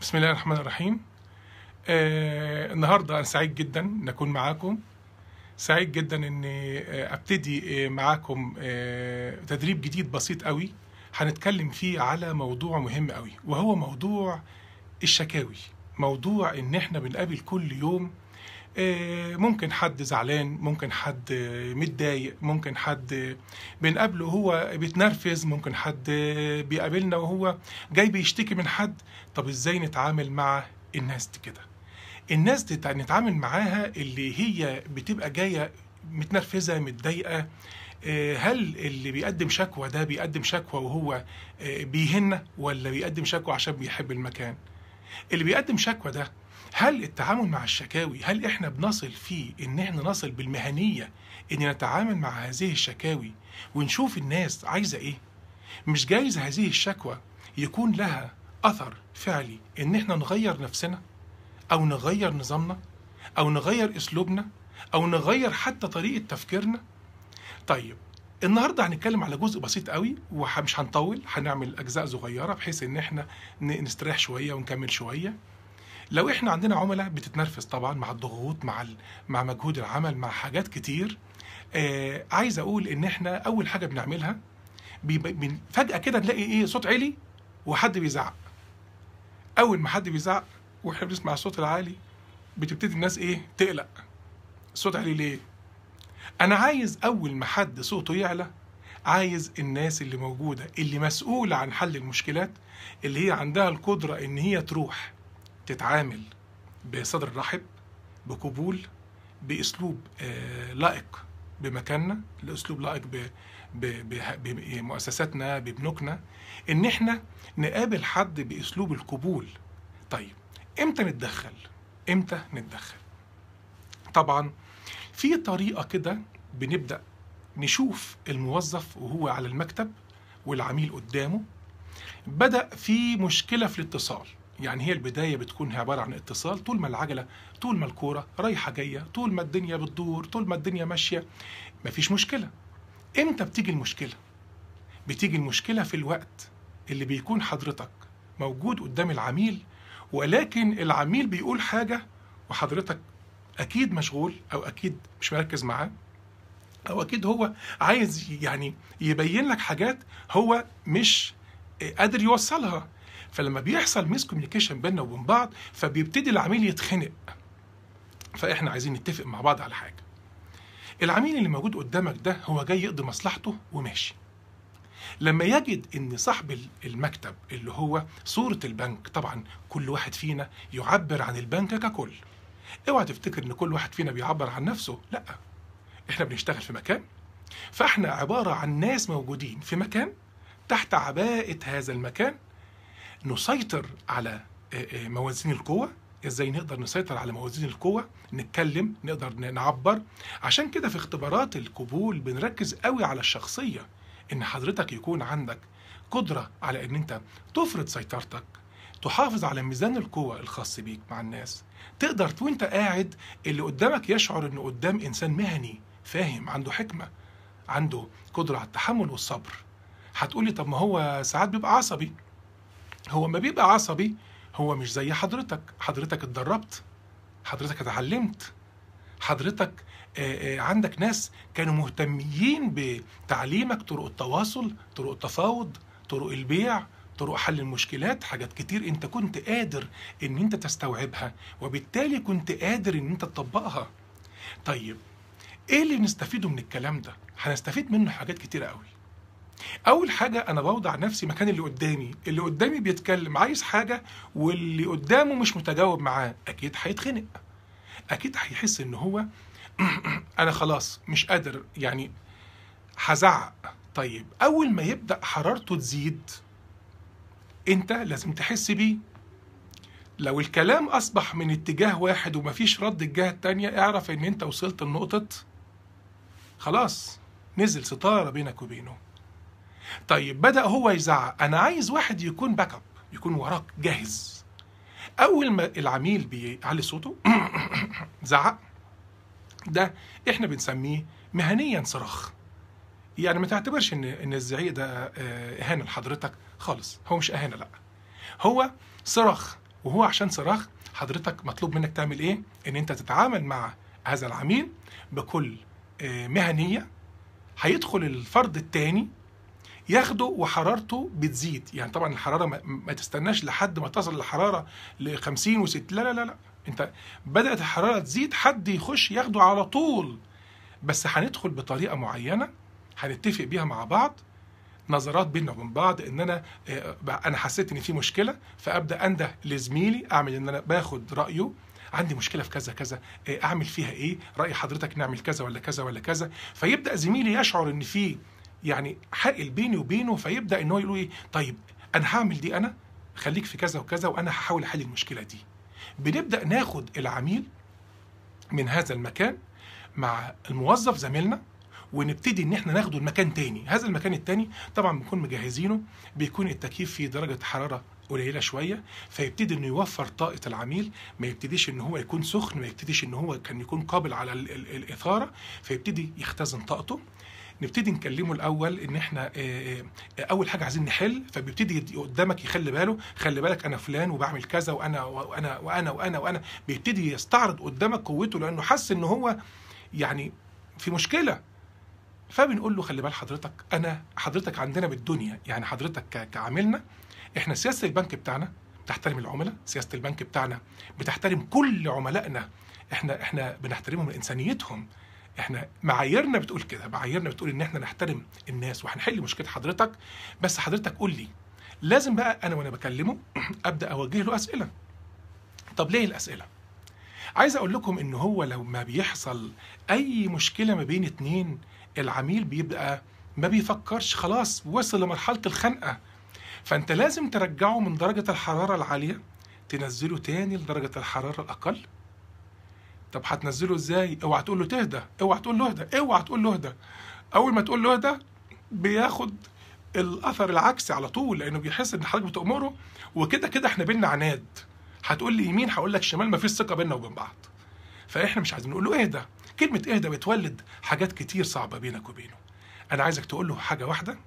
بسم الله الرحمن الرحيم. آه النهارده أنا سعيد جدا ان اكون معاكم. سعيد جدا إني آه أبتدي آه معاكم آه تدريب جديد بسيط قوي هنتكلم فيه على موضوع مهم قوي وهو موضوع الشكاوي موضوع إن إحنا بنقابل كل يوم ممكن حد زعلان ممكن حد آه، متضايق ممكن حد آه، بنقابله هو بيتنرفز ممكن حد آه، بيقابلنا وهو جاي بيشتكي من حد. طب إزاي نتعامل مع الناس دي كده؟ الناس دي تع- نتعامل معاها اللي هي بتبقى جاية متنرفزة متضايقة. آه، هل اللي بيقدم شكوى ده بيقدم شكوى وهو آه، بيهنا ولا بيقدم شكوى عشان بيحب المكان؟ اللي بيقدم شكوى ده هل التعامل مع الشكاوي هل إحنا بنصل فيه إن إحنا نصل بالمهنية إن نتعامل مع هذه الشكاوي ونشوف الناس عايزة إيه؟ مش جايز هذه الشكوى يكون لها أثر فعلي إن إحنا نغير نفسنا أو نغير نظامنا أو نغير أسلوبنا أو نغير حتى طريقة تفكيرنا؟ طيب النهارده هنتكلم على جزء بسيط قوي ومش هنطول هنعمل أجزاء صغيرة بحيث إن إحنا نستريح شوية ونكمل شوية. لو إحنا عندنا عملاء بتتنرفز طبعا مع الضغوط مع مع مجهود العمل مع حاجات كتير آه عايز أقول إن إحنا أول حاجة بنعملها فجأة كده نلاقي إيه صوت عالي وحد بيزعق. أول ما حد بيزعق وإحنا بنسمع الصوت العالي بتبتدي الناس إيه تقلق. الصوت عالي ليه؟ أنا عايز أول ما حد صوته يعلى عايز الناس اللي موجودة اللي مسؤولة عن حل المشكلات اللي هي عندها القدرة إن هي تروح تتعامل بصدر رحب بقبول بأسلوب آه، لائق بمكاننا الاسلوب لائق بمؤسساتنا ببنوكنا إن إحنا نقابل حد بأسلوب القبول. طيب إمتى نتدخل؟ إمتى نتدخل؟ طبعا في طريقة كده بنبدأ نشوف الموظف وهو على المكتب والعميل قدامه. بدأ في مشكلة في الاتصال. يعني هي البداية بتكون هي عبارة عن اتصال. طول ما العجلة طول ما الكورة رايحة جاية طول ما الدنيا بتدور طول ما الدنيا ماشية مفيش مشكلة. إمتى بتيجي المشكلة؟ بتيجي المشكلة في الوقت اللي بيكون حضرتك موجود قدام العميل ولكن العميل بيقول حاجة وحضرتك أكيد مشغول أو أكيد مش مركز معاه أو أكيد هو عايز يعني يبين لك حاجات هو مش قادر يوصلها. فلما بيحصل miscommunication بيننا وبين بعض فبيبتدي العميل يتخنق. فإحنا عايزين نتفق مع بعض على حاجة. العميل اللي موجود قدامك ده هو جاي يقضي مصلحته وماشي. لما يجد إن صاحب المكتب اللي هو صورة البنك طبعا كل واحد فينا يعبر عن البنك ككل. اوعى تفتكر إن كل واحد فينا بيعبر عن نفسه. لأ إحنا بنشتغل في مكان. فإحنا عبارة عن ناس موجودين في مكان تحت عباءة هذا المكان. نسيطر على آه، آه، موازين القوة. إزاي نقدر نسيطر على موازين القوة؟ نتكلم نقدر نعبر. عشان كده في اختبارات القبول بنركز قوي على الشخصية إن حضرتك يكون عندك قدرة على إن أنت تفرض سيطرتك تحافظ على ميزان القوة الخاص بيك مع الناس. تقدر وأنت قاعد اللي قدامك يشعر إنه قدام إنسان مهني فاهم عنده حكمة عنده قدرة على التحمل والصبر. هتقولي طب ما هو ساعات بيبقى عصبي. هو ما بيبقى عصبي هو مش زي حضرتك. حضرتك اتدربت حضرتك اتعلمت حضرتك آه، آه، عندك ناس كانوا مهتمين بتعليمك طرق التواصل طرق التفاوض طرق البيع طرق حل المشكلات حاجات كتير انت كنت قادر ان انت تستوعبها وبالتالي كنت قادر ان انت تطبقها. طيب إيه اللي نستفيده من الكلام ده؟ هنستفيد منه حاجات كتيرة قوي. أول حاجة أنا بوضع نفسي مكان اللي قدامي. اللي قدامي بيتكلم عايز حاجة واللي قدامه مش متجاوب معاه أكيد هيتخنق. أكيد هيحس إن هو أنا خلاص مش قادر يعني هزعق. طيب أول ما يبدأ حرارته تزيد أنت لازم تحس بيه. لو الكلام أصبح من اتجاه واحد ومفيش رد الجهة التانية اعرف إن أنت وصلت لنقطة خلاص. نزل ستارة بينك وبينه. طيب بدأ هو يزعق. أنا عايز واحد يكون backup يكون وراك جاهز. أول ما العميل بيعلي صوته زعق. ده إحنا بنسميه مهنيا صراخ. يعني ما تعتبرش إن إن الزعيق ده آه، إهانة لحضرتك خالص. هو مش إهانة لأ. هو صراخ. وهو عشان صراخ حضرتك مطلوب منك تعمل إيه؟ إن أنت تتعامل مع هذا العميل بكل آه، مهنية. هيدخل الفرد الثاني ياخده وحرارته بتزيد. يعني طبعا الحرارة ما, ما تستناش لحد ما تصل الحراره ل 50 و60 لا لا لا لا. انت بدأت الحرارة تزيد حد يخش ياخده على طول. بس هندخل بطريقة معينة هنتفق بيها مع بعض نظرات بيننا وبين بعض إن أنا آه، أنا حسيت إن في مشكلة فأبدأ أنده لزميلي أعمل إن أنا باخد رأيه. عندي مشكلة في كذا كذا آه، أعمل فيها إيه؟ رأي حضرتك نعمل كذا ولا كذا ولا كذا. فيبدأ زميلي يشعر إن في يعني حائل بيني وبينه فيبدأ إن هو يقول إيه طيب أنا هعمل دي أنا خليك في كذا وكذا وأنا هحاول أحل المشكلة دي. بنبدأ ناخد العميل من هذا المكان مع الموظف زميلنا ونبتدي إن إحنا ناخده المكان تاني. هذا المكان التاني طبعا بنكون مجهزينه بيكون التكييف فيه درجة حرارة قليلة شوية فيبتدي إنه يوفر طاقة العميل ما يبتديش إن هو يكون سخن ما يبتديش إن هو كان يكون قابل على ال- ال- الإثارة فيبتدي يختزن طاقته. نبتدي نكلمه الأول إن إحنا آه، آه، أول حاجة عايزين نحل فبيبتدي قدامك يخلي باله خلي بالك أنا فلان وبعمل كذا وأنا وأنا وأنا وأنا وأنا. بيبتدي يستعرض قدامك قوته لأنه حس إن هو يعني في مشكلة. فبنقول له خلي بال حضرتك أنا حضرتك عندنا بالدنيا يعني حضرتك كعاملنا إحنا سياسة البنك بتاعنا بتحترم العملاء سياسة البنك بتاعنا بتحترم كل عملائنا. إحنا إحنا بنحترمهم لإنسانيتهم. إحنا معاييرنا بتقول كده معاييرنا بتقول إن إحنا نحترم الناس وهنحل مشكلة حضرتك. بس حضرتك قول لي لازم بقى أنا وأنا بكلمه أبدأ أوجه له أسئلة. طب ليه الأسئلة؟ عايز أقول لكم إن هو لو ما بيحصل أي مشكلة ما بين اتنين العميل بيبقى ما بيفكرش خلاص وصل لمرحلة الخنقة. فأنت لازم ترجعه من درجة الحرارة العالية تنزله تاني لدرجة الحرارة الأقل. طب هتنزله إزاي؟ اوعى تقول له تهدى اوعى تقول له اهدى اوعى تقول له اهدى. أول ما تقول له اهدى بياخد الأثر العكسي على طول لأنه بيحس إن حضرتك بتأمره وكده كده إحنا بينا عناد. هتقول لي يمين هقول لك شمال مفيش ثقة بيننا وبين بعض. فإحنا مش عايزين نقول له اهدى. كلمة اهدى بتولد حاجات كتير صعبة بينك وبينه. أنا عايزك تقول له حاجة واحدة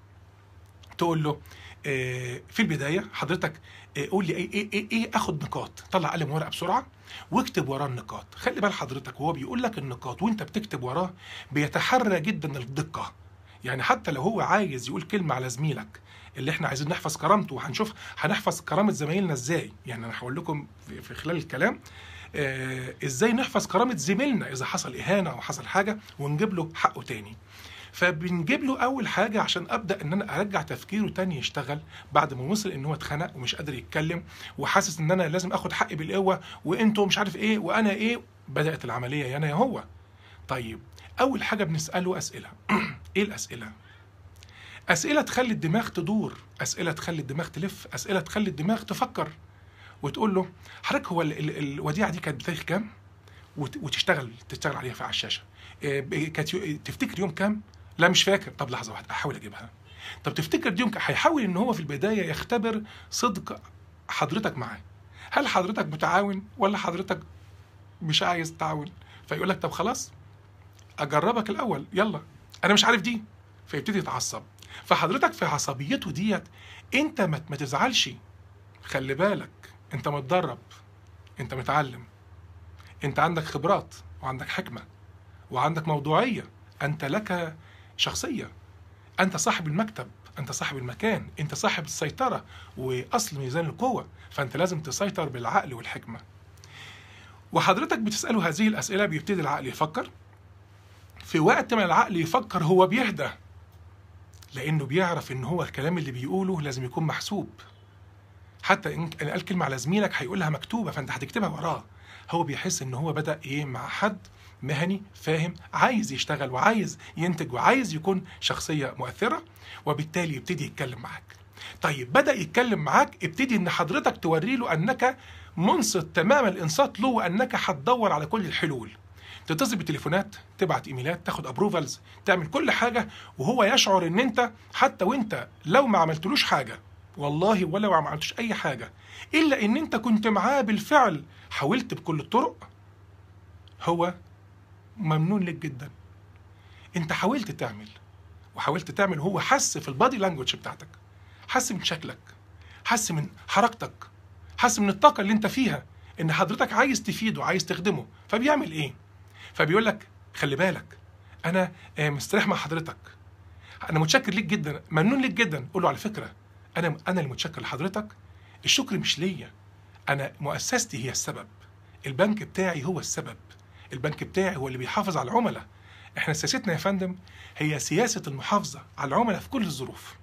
تقول له في البداية حضرتك آه، قول لي إيه إيه إيه, إيه آخد نقاط. طلع قلم ورقة بسرعة واكتب وراه النقاط. خلي بال حضرتك وهو بيقول لك النقاط وأنت بتكتب وراه بيتحرى جدا الدقة. يعني حتى لو هو عايز يقول كلمة على زميلك اللي إحنا عايزين نحفظ كرامته وهنشوف هنحفظ كرامة زمايلنا إزاي. يعني أنا هقول لكم في في خلال الكلام آه إزاي نحفظ كرامة زميلنا إذا حصل إهانة أو حصل حاجة ونجيب له حقه تاني. فبنجيب له أول حاجة عشان أبدأ إن أنا أرجع تفكيره تاني يشتغل بعد ما وصل إن هو اتخنق ومش قادر يتكلم وحاسس إن أنا لازم آخد حقي بالقوة وإنتوا مش عارف إيه وأنا إيه بدأت العملية يا أنا يا هو طيب أول حاجة بنسأله أسئلة. إيه الأسئلة؟ أسئلة تخلي الدماغ تدور أسئلة تخلي الدماغ تلف أسئلة تخلي الدماغ تفكر وتقول له حضرتك هو ال- ال- الوديعة دي كانت بتاريخ كام؟ وت- وتشتغل تشتغل عليها في على الشاشة. ب- كانت تفتكر يوم كام؟ لا مش فاكر. طب لحظة واحدة أحاول أجيبها. طب تفتكر دي؟ هيحاول إن هو في البداية يختبر صدق حضرتك معاه؟ هل حضرتك متعاون ولا حضرتك مش عايز تعاون؟ فيقول لك طب خلاص أجربك الأول يلا. أنا مش عارف دي. فيبتدي يتعصب. فحضرتك في عصبيته ديت أنت ما تزعلش. خلي بالك أنت متدرب. أنت متعلم. أنت عندك خبرات وعندك حكمة وعندك موضوعية. أنت لك شخصية. أنت صاحب المكتب أنت صاحب المكان أنت صاحب السيطرة وأصل ميزان القوة فأنت لازم تسيطر بالعقل والحكمة. وحضرتك بتساله هذه الأسئلة بيبتدي العقل يفكر. في وقت ما العقل يفكر هو بيهدى لأنه بيعرف إن هو الكلام اللي بيقوله لازم يكون محسوب. حتى إن قال كلمة على زميلك هيقولها مكتوبة فأنت هتكتبها وراه. هو بيحس إن هو بدأ إيه مع حد مهني فاهم عايز يشتغل وعايز ينتج وعايز يكون شخصية مؤثرة وبالتالي يبتدي يتكلم معاك. طيب بدأ يتكلم معاك ابتدي إن حضرتك توري له أنك منصت تمام الإنصات له وأنك هتدور على كل الحلول. تتصل بتليفونات تبعت إيميلات تاخد ابروفالز تعمل كل حاجة وهو يشعر إن أنت حتى وأنت لو ما عملتلوش حاجة والله ولا ما عملتش أي حاجة إلا إن أنت كنت معاه بالفعل حاولت بكل الطرق هو ممنون لك جدا. أنت حاولت تعمل وحاولت تعمل هو حس في البادي لانجوج بتاعتك حس من شكلك حس من حركتك حاسس من الطاقة اللي أنت فيها إن حضرتك عايز تفيده عايز تخدمه فبيعمل إيه؟ فبيقول لك خلي بالك أنا آه، مستريح مع حضرتك أنا متشكر ليك جدا ممنون ليك جدا. قول له على فكرة أنا أنا اللي متشكر لحضرتك. الشكر مش ليا. أنا مؤسستي هي السبب. البنك بتاعي هو السبب. البنك بتاعي هو اللي بيحافظ على العملاء. إحنا سياستنا يا فندم هي سياسة المحافظة على العملاء في كل الظروف.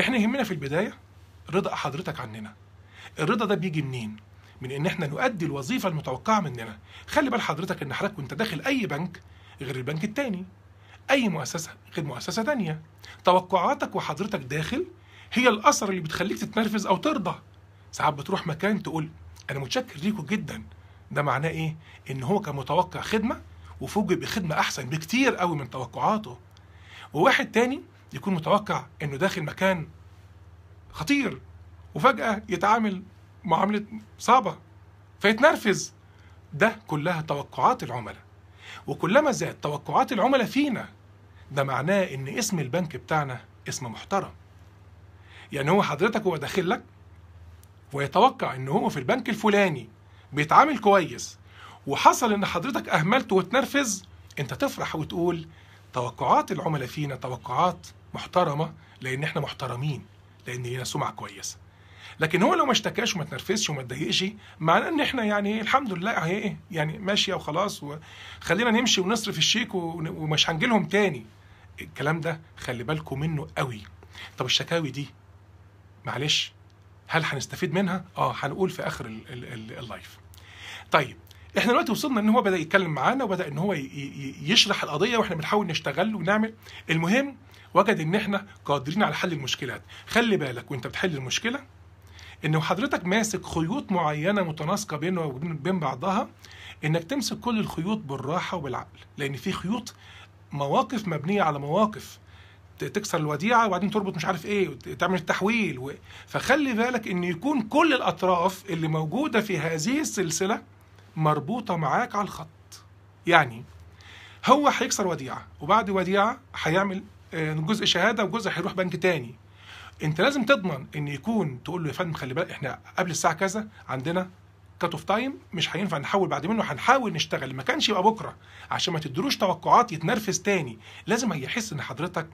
إحنا يهمنا في البداية رضا حضرتك عننا. الرضا ده بيجي منين؟ من إن إحنا نؤدي الوظيفة المتوقعة مننا. خلي بال حضرتك إن حضرتك وأنت داخل أي بنك غير البنك التاني. أي مؤسسة غير مؤسسة تانية. توقعاتك وحضرتك داخل هي الأثر اللي بتخليك تتنرفز أو ترضى. ساعات بتروح مكان تقول أنا متشكر ليكوا جدا. ده معناه إيه؟ إن هو كان متوقع خدمة وفوجئ بخدمة أحسن بكتير قوي من توقعاته. وواحد تاني يكون متوقع إنه داخل مكان خطير وفجأة يتعامل معاملة صعبة فيتنرفز. ده كلها توقعات العملاء. وكلما زاد توقعات العملاء فينا ده معناه إن اسم البنك بتاعنا اسم محترم. يعني هو حضرتك هو داخل لك ويتوقع إن هو في البنك الفلاني بيتعامل كويس وحصل إن حضرتك اهملته وتنرفز أنت تفرح وتقول توقعات العملاء فينا توقعات محترمة لأن إحنا محترمين لأن لينا سمعة كويسة. لكن هو لو ما اشتكاش وما تنرفزش وما اتضايقش معناه إن إحنا يعني الحمد لله أهي إيه يعني ماشية وخلاص وخلينا نمشي ونصرف الشيك ومش هنجي لهم تاني. الكلام ده خلي بالكم منه قوي. طب الشكاوي دي معلش هل هنستفيد منها؟ آه هنقول في آخر ال- ال- ال- اللايف. طيب إحنا دلوقتي وصلنا إن هو بدأ يتكلم معانا وبدأ إن هو يشرح القضية وإحنا بنحاول نشتغل ونعمل المهم وجد إن إحنا قادرين على حل المشكلات خلي بالك وأنت بتحل المشكلة إن حضرتك ماسك خيوط معينة متناسقة بينه وبين بين بعضها إنك تمسك كل الخيوط بالراحة وبالعقل لأن في خيوط مواقف مبنية على مواقف تكسر الوديعة وبعدين تربط مش عارف إيه وت- تعمل التحويل و... فخلي بالك إن يكون كل الأطراف اللي موجودة في هذه السلسلة مربوطة معاك على الخط. يعني هو هيكسر وديعة وبعد وديعة هيعمل آه، جزء شهادة وجزء هيروح بنك تاني. أنت لازم تضمن إن يكون تقول له يا فندم خلي بالك إحنا قبل الساعة كذا عندنا cut off time مش هينفع نحول بعد منه هنحاول نشتغل. ما كانش يبقى بكرة عشان ما تدروش توقعات يتنرفز تاني. لازم هيحس إن حضرتك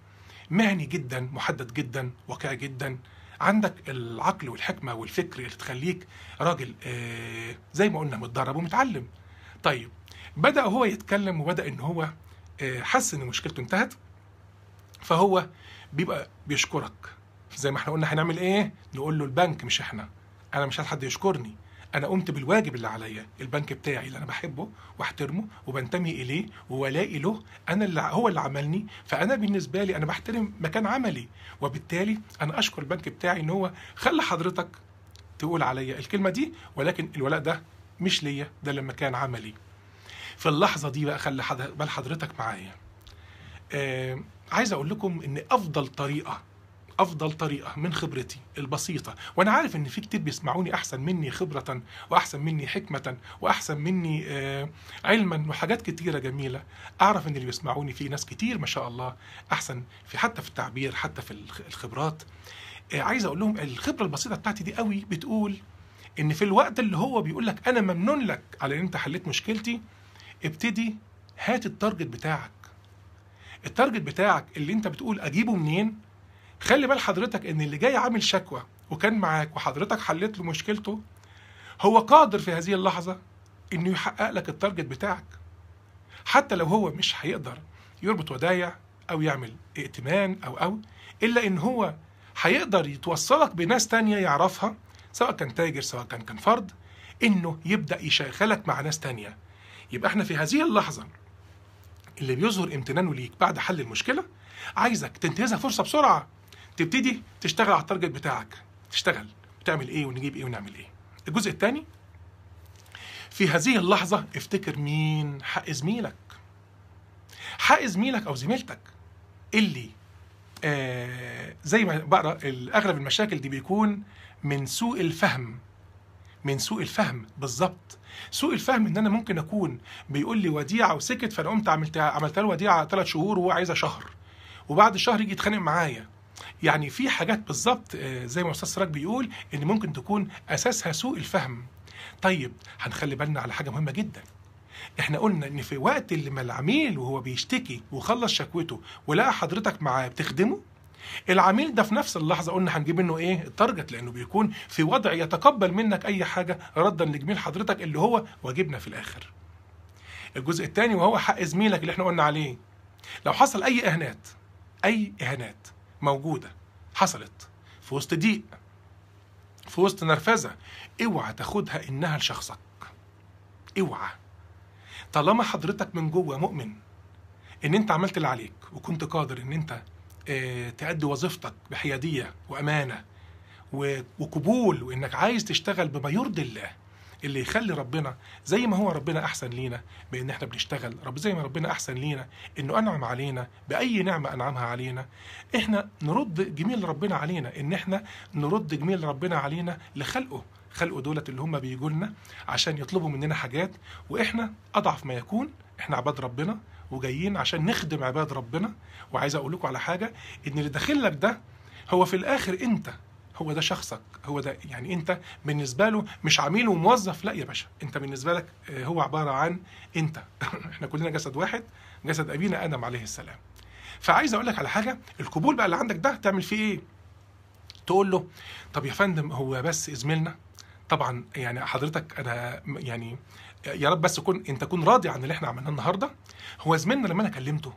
مهني جدا محدد جدا واقعي جدا. عندك العقل والحكمة والفكر اللي تخليك راجل آه زي ما قلنا متدرب ومتعلم. طيب بدأ هو يتكلم وبدأ إن هو آه حس إن مشكلته انتهت فهو بيبقى بيشكرك. زي ما إحنا قلنا هنعمل إيه؟ نقول له البنك مش إحنا. أنا مش عايز حد يشكرني. أنا قمت بالواجب اللي عليا البنك بتاعي اللي أنا بحبه وأحترمه وبنتمي إليه وولائي له أنا اللي هو اللي عملني فأنا بالنسبة لي أنا بحترم مكان عملي وبالتالي أنا أشكر البنك بتاعي إن هو خلى حضرتك تقول عليا الكلمة دي ولكن الولاء ده مش ليا ده لما كان عملي. في اللحظة دي بقى خلي بال حضرتك معايا. آه عايز أقول لكم إن أفضل طريقة أفضل طريقة من خبرتي البسيطة. وأنا عارف إن في كتير بيسمعوني أحسن مني خبرة وأحسن مني حكمة وأحسن مني آه، علما وحاجات كتيرة جميلة. أعرف إن اللي بيسمعوني في ناس كتير ما شاء الله أحسن في حتى في التعبير حتى في الخ- الخبرات. آه، عايز أقول لهم الخبرة البسيطة بتاعتي دي قوي بتقول إن في الوقت اللي هو بيقول لك أنا ممنون لك على إن أنت حليت مشكلتي ابتدي هات ال target بتاعك. ال target بتاعك اللي أنت بتقول أجيبه منين؟ خلي بال حضرتك إن اللي جاي عامل شكوى وكان معاك وحضرتك حليت له مشكلته هو قادر في هذه اللحظة إنه يحقق لك ال target بتاعك. حتى لو هو مش هيقدر يربط ودايع أو يعمل ائتمان أو أو إلا إن هو هيقدر يتوصلك بناس تانية يعرفها سواء كان تاجر سواء كان كان فرد إنه يبدأ يشغلك مع ناس تانية. يبقى إحنا في هذه اللحظة اللي بيظهر امتنانه ليك بعد حل المشكلة عايزك تنتهزها فرصة بسرعة. تبتدي تشتغل على ال target بتاعك. تشتغل. وتعمل إيه ونجيب إيه ونعمل إيه. الجزء الثاني في هذه اللحظة افتكر مين حق زميلك حق زميلك أو زميلتك اللي آه زي ما بقرأ أغلب المشاكل دي بيكون من سوء الفهم. من سوء الفهم بالظبط سوء الفهم إن أنا ممكن أكون بيقول لي وديعة وسكت فأنا قمت عملت عملت له وديعة ثلاث شهور وهو عايزها شهر. وبعد شهر يجي يتخانق معايا. يعني في حاجات بالظبط آه، زي ما أستاذ سراج بيقول إن ممكن تكون أساسها سوء الفهم. طيب هنخلي بالنا على حاجة مهمة جدا. إحنا قلنا إن في وقت اللي ما العميل وهو بيشتكي وخلص شكوته ولقى حضرتك معاه بتخدمه العميل ده في نفس اللحظة قلنا هنجيب منه إيه؟ التارجت لأنه بيكون في وضع يتقبل منك أي حاجة ردا لجميل حضرتك اللي هو واجبنا في الآخر. الجزء الثاني وهو حق زميلك اللي إحنا قلنا عليه. لو حصل أي إهانات أي إهانات موجودة. حصلت. في وسط ضيق. في وسط نرفزة. اوعى تاخدها انها لشخصك. اوعى. طالما حضرتك من جوه مؤمن ان انت عملت اللي عليك وكنت قادر ان انت آه، تأدي وظيفتك بحيادية وأمانة و- وقبول وإنك عايز تشتغل بما يرضي الله اللي يخلي ربنا زي ما هو ربنا أحسن لينا بأن إحنا بنشتغل. رب زي ما ربنا أحسن لينا إنه أنعم علينا بأي نعمة أنعمها علينا. إحنا نرد جميل ربنا علينا إن إحنا نرد جميل ربنا علينا لخلقه. خلقه دولت اللي هم بيجوا لنا عشان يطلبوا مننا حاجات وإحنا أضعف ما يكون. إحنا عباد ربنا وجايين عشان نخدم عباد ربنا. وعايز أقول لكم على حاجة إن اللي داخل لك ده هو في الآخر أنت. هو ده شخصك هو ده يعني انت بالنسبة له مش عميل وموظف لا يا باشا انت بالنسبة لك آه، هو عبارة عن انت. إحنا كلنا جسد واحد جسد أبينا آدم عليه السلام. فعايز أقول لك على حاجة القبول بقى اللي عندك ده تعمل فيه إيه؟ تقول له طب يا فندم هو بس زميلنا طبعا يعني حضرتك أنا يعني يا رب بس تكون أنت تكون راضي عن اللي إحنا عملناه النهارده. هو زميلنا لما أنا كلمته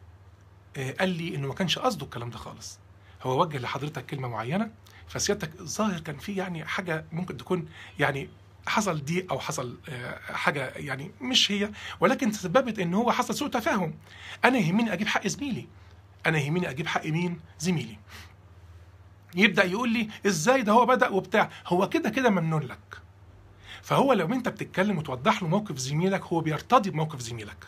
آه، قال لي إنه ما كانش قصده الكلام ده خالص. هو وجه لحضرتك كلمة معينة فسيادتك الظاهر كان في يعني حاجة ممكن تكون يعني حصل ضيق أو حصل آه، حاجة يعني مش هي ولكن تسببت إن هو حصل سوء تفاهم. أنا يهمني أجيب حق زميلي. أنا يهمني أجيب حق مين؟ زميلي. يبدأ يقول لي إزاي ده هو بدأ وبتاع. هو كده كده ممنون لك. فهو لو أنت بتتكلم وتوضح له موقف زميلك هو بيرتضي بموقف زميلك.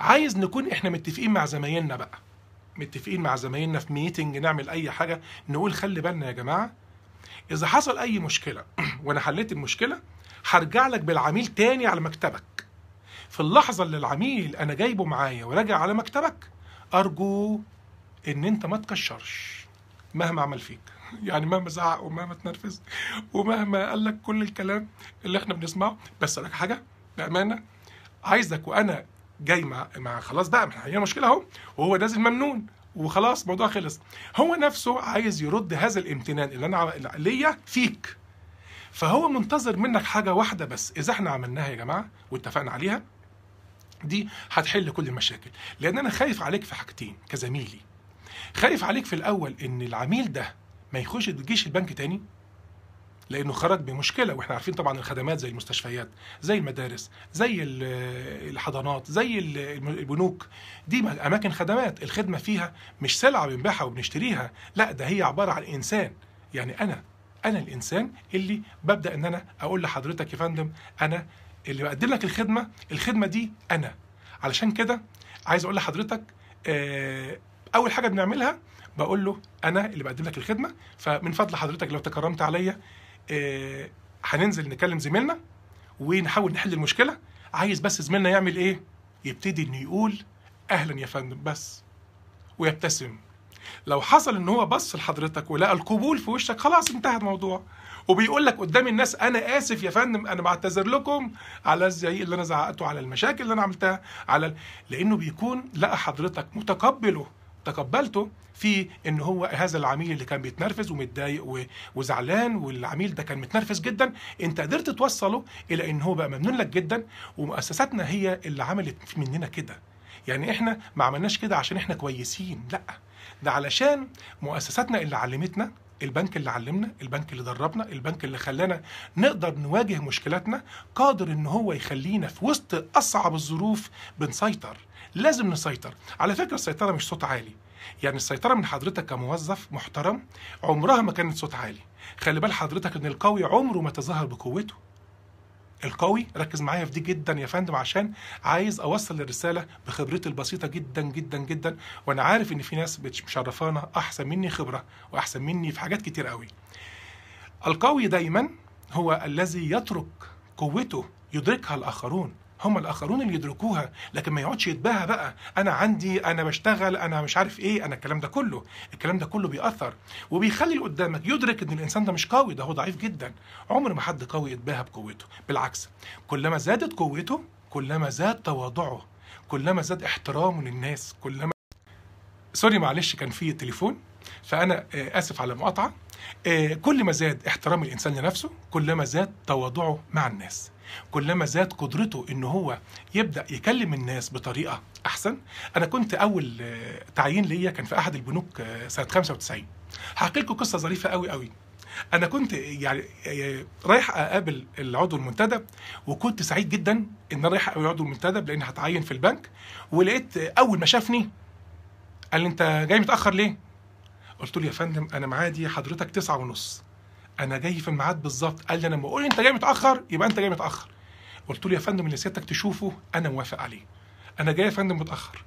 عايز نكون إحنا متفقين مع زمايلنا بقى. متفقين مع زمايلنا في ميتنج نعمل أي حاجة نقول خلي بالنا يا جماعة إذا حصل أي مشكلة وأنا حليت المشكلة هرجع لك بالعميل تاني على مكتبك. في اللحظة اللي العميل أنا جايبه معايا وراجع على مكتبك أرجو إن أنت ما تكشرش مهما عمل فيك. يعني مهما زعق ومهما تنرفز ومهما قال لك كل الكلام اللي إحنا بنسمعه. بس لك حاجة بأمانة عايزك وأنا جاي مع, مع خلاص بقى ما هي مشكلة اهو وهو نازل ممنون وخلاص الموضوع خلص. هو نفسه عايز يرد هذا الامتنان اللي أنا ليا فيك. فهو منتظر منك حاجة واحدة بس إذا إحنا عملناها يا جماعة واتفقنا عليها دي هتحل كل المشاكل. لأن أنا خايف عليك في حاجتين كزميلي. خايف عليك في الأول إن العميل ده ما يخش تجيش البنك تاني لأنه خرج بمشكلة وإحنا عارفين طبعا الخدمات زي المستشفيات زي المدارس زي ال- الحضانات زي ال- البنوك. دي أماكن خدمات الخدمة فيها مش سلعة بنبيعها وبنشتريها لا ده هي عبارة عن إنسان. يعني أنا أنا الإنسان اللي ببدأ إن أنا أقول لحضرتك يا فندم أنا اللي بقدم لك الخدمة الخدمة دي أنا. علشان كده عايز أقول لحضرتك آه، أول حاجة بنعملها بقول له أنا اللي بقدم لك الخدمة. فمن فضل حضرتك لو تكرمت عليا هننزل نكلم زميلنا ونحاول نحل المشكلة. عايز بس زميلنا يعمل إيه؟ يبتدي إنه يقول أهلا يا فندم بس ويبتسم. لو حصل إن هو بص لحضرتك ولقى القبول في وشك خلاص انتهى الموضوع. وبيقول لك قدام الناس أنا آسف يا فندم أنا بعتذر لكم على الزعيق اللي أنا زعقته على المشاكل اللي أنا عملتها على ال- لأنه بيكون لقى حضرتك متقبله تقبلته في إن هو هذا العميل اللي كان بيتنرفز ومتضايق وزعلان والعميل ده كان متنرفز جدا. أنت قدرت توصله إلى إن هو بقى ممنون لك جدا ومؤسساتنا هي اللي عملت مننا كده. يعني إحنا ما عملناش كده عشان إحنا كويسين لأ. ده علشان مؤسساتنا اللي علمتنا البنك اللي علمنا البنك اللي دربنا البنك اللي خلانا نقدر نواجه مشكلاتنا قادر إن هو يخلينا في وسط أصعب الظروف بنسيطر. لازم نسيطر. على فكرة السيطرة مش صوت عالي. يعني السيطرة من حضرتك كموظف محترم عمرها ما كانت صوت عالي. خلي بال حضرتك إن القوي عمره ما تظاهر بقوته. القوي ركز معايا في دي جدا يا فندم عشان عايز أوصل الرسالة بخبرتي البسيطة جدا جدا جدا. وأنا عارف إن في ناس مشرفانا أحسن مني خبرة وأحسن مني في حاجات كتير قوي. القوي دايما هو الذي يترك قوته يدركها الآخرون. هم الآخرون اللي يدركوها لكن ما يقعدش يتباهى بقى أنا عندي أنا بشتغل أنا مش عارف إيه أنا الكلام ده كله. الكلام ده كله بيأثر. وبيخلي اللي قدامك يدرك إن الإنسان ده مش قوي ده هو ضعيف جدا. عمر ما حد قوي يتباهى بقوته. بالعكس كلما زادت قوته كلما زاد تواضعه كلما زاد احترامه للناس كلما سوري معلش كان في تليفون فأنا آه، آسف على المقاطعة. آه، كل ما زاد احترام الإنسان لنفسه كلما زاد تواضعه مع الناس. كلما زاد قدرته إن هو يبدأ يكلم الناس بطريقة أحسن. أنا كنت أول آه، تعيين ليا كان في أحد البنوك آه، سنة 95 هحكي لكم قصة ظريفة قوي قوي أنا كنت يعني آه، رايح أقابل العضو المنتدب وكنت سعيد جدا إن أنا رايح أقابل العضو المنتدب لأن هتعين في البنك. ولقيت أول ما شافني قال لي أنت جاي متأخر ليه؟ قلت له يا فندم أنا ميعادي حضرتك تسعة ونص. أنا جاي في الميعاد بالظبط. قال لي أنا لما أقول أنت جاي متأخر يبقى أنت جاي متأخر. قلت له يا فندم اللي سيادتك تشوفه أنا موافق عليه. أنا جاي يا فندم متأخر.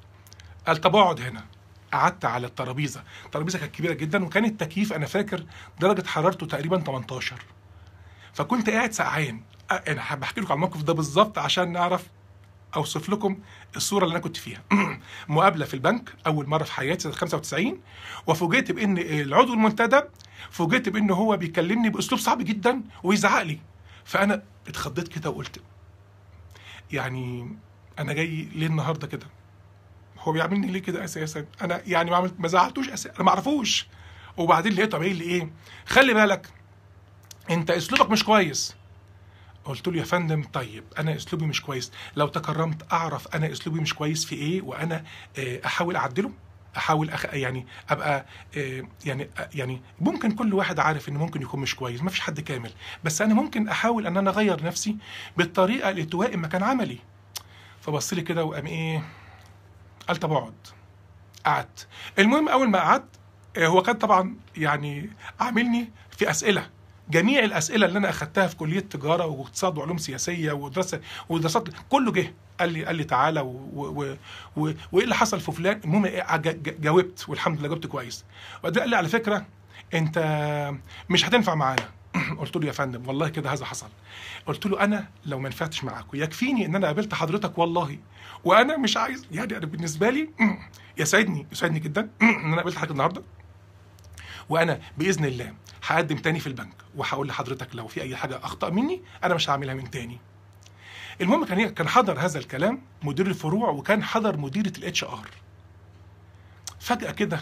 قال طب اقعد هنا. قعدت على الترابيزة. الترابيزة كانت كبيرة جدا وكان التكييف أنا فاكر درجة حرارته تقريبا 18 فكنت قاعد سقعان. أنا حابب احكي لكم على الموقف ده بالظبط عشان نعرف أوصف لكم الصورة اللي أنا كنت فيها. مقابلة في البنك أول مرة في حياتي سنة 95 وفوجئت بإن العضو المنتدب فوجئت بإن هو بيكلمني بأسلوب صعب جدا ويزعق لي. فأنا اتخضيت كده وقلت يعني أنا جاي ليه النهارده كده؟ هو بيعاملني ليه كده أساسا؟ أنا يعني ما عملت ما زعلتوش أساسا أنا ما أعرفوش. وبعدين لقيته قايل لي إيه؟ خلي بالك أنت أسلوبك مش كويس. قلت له يا فندم طيب أنا أسلوبي مش كويس. لو تكرمت أعرف أنا أسلوبي مش كويس في إيه وأنا آه، أحاول أعدله أحاول أخ... يعني أبقى آه، يعني آه، يعني ممكن كل واحد عارف ان ممكن يكون مش كويس ما فيش حد كامل. بس أنا ممكن أحاول إن أنا أغير نفسي بالطريقة اللي توائم مكان عملي. فبص لي كده وقام إيه قال طب اقعد. قعدت. المهم أول ما قعدت هو كان طبعا يعني عاملني في أسئلة. جميع الأسئلة اللي أنا أخدتها في كلية تجارة واقتصاد وعلوم سياسية ودراسه ودراسات كله جه قال لي قال لي تعالى و... و... و... وإيه اللي حصل في فلان؟ المهم إيه، جاوبت والحمد لله جاوبت كويس. وبعدين قال لي على فكرة أنت مش هتنفع معانا. قلت له يا فندم والله كده هذا حصل. قلت له أنا لو ما نفعتش معاكم يكفيني إن أنا قابلت حضرتك والله. وأنا مش عايز يعني أنا بالنسبة لي يسعدني يسعدني جدا إن أنا قابلت حضرتك النهارده. وأنا بإذن الله هقدم تاني في البنك وهقول لحضرتك لو في أي حاجة أخطأ مني أنا مش هعملها من تاني. المهم كان كان حضر هذا الكلام مدير الفروع وكان حضر مديرة ال HR فجأة كده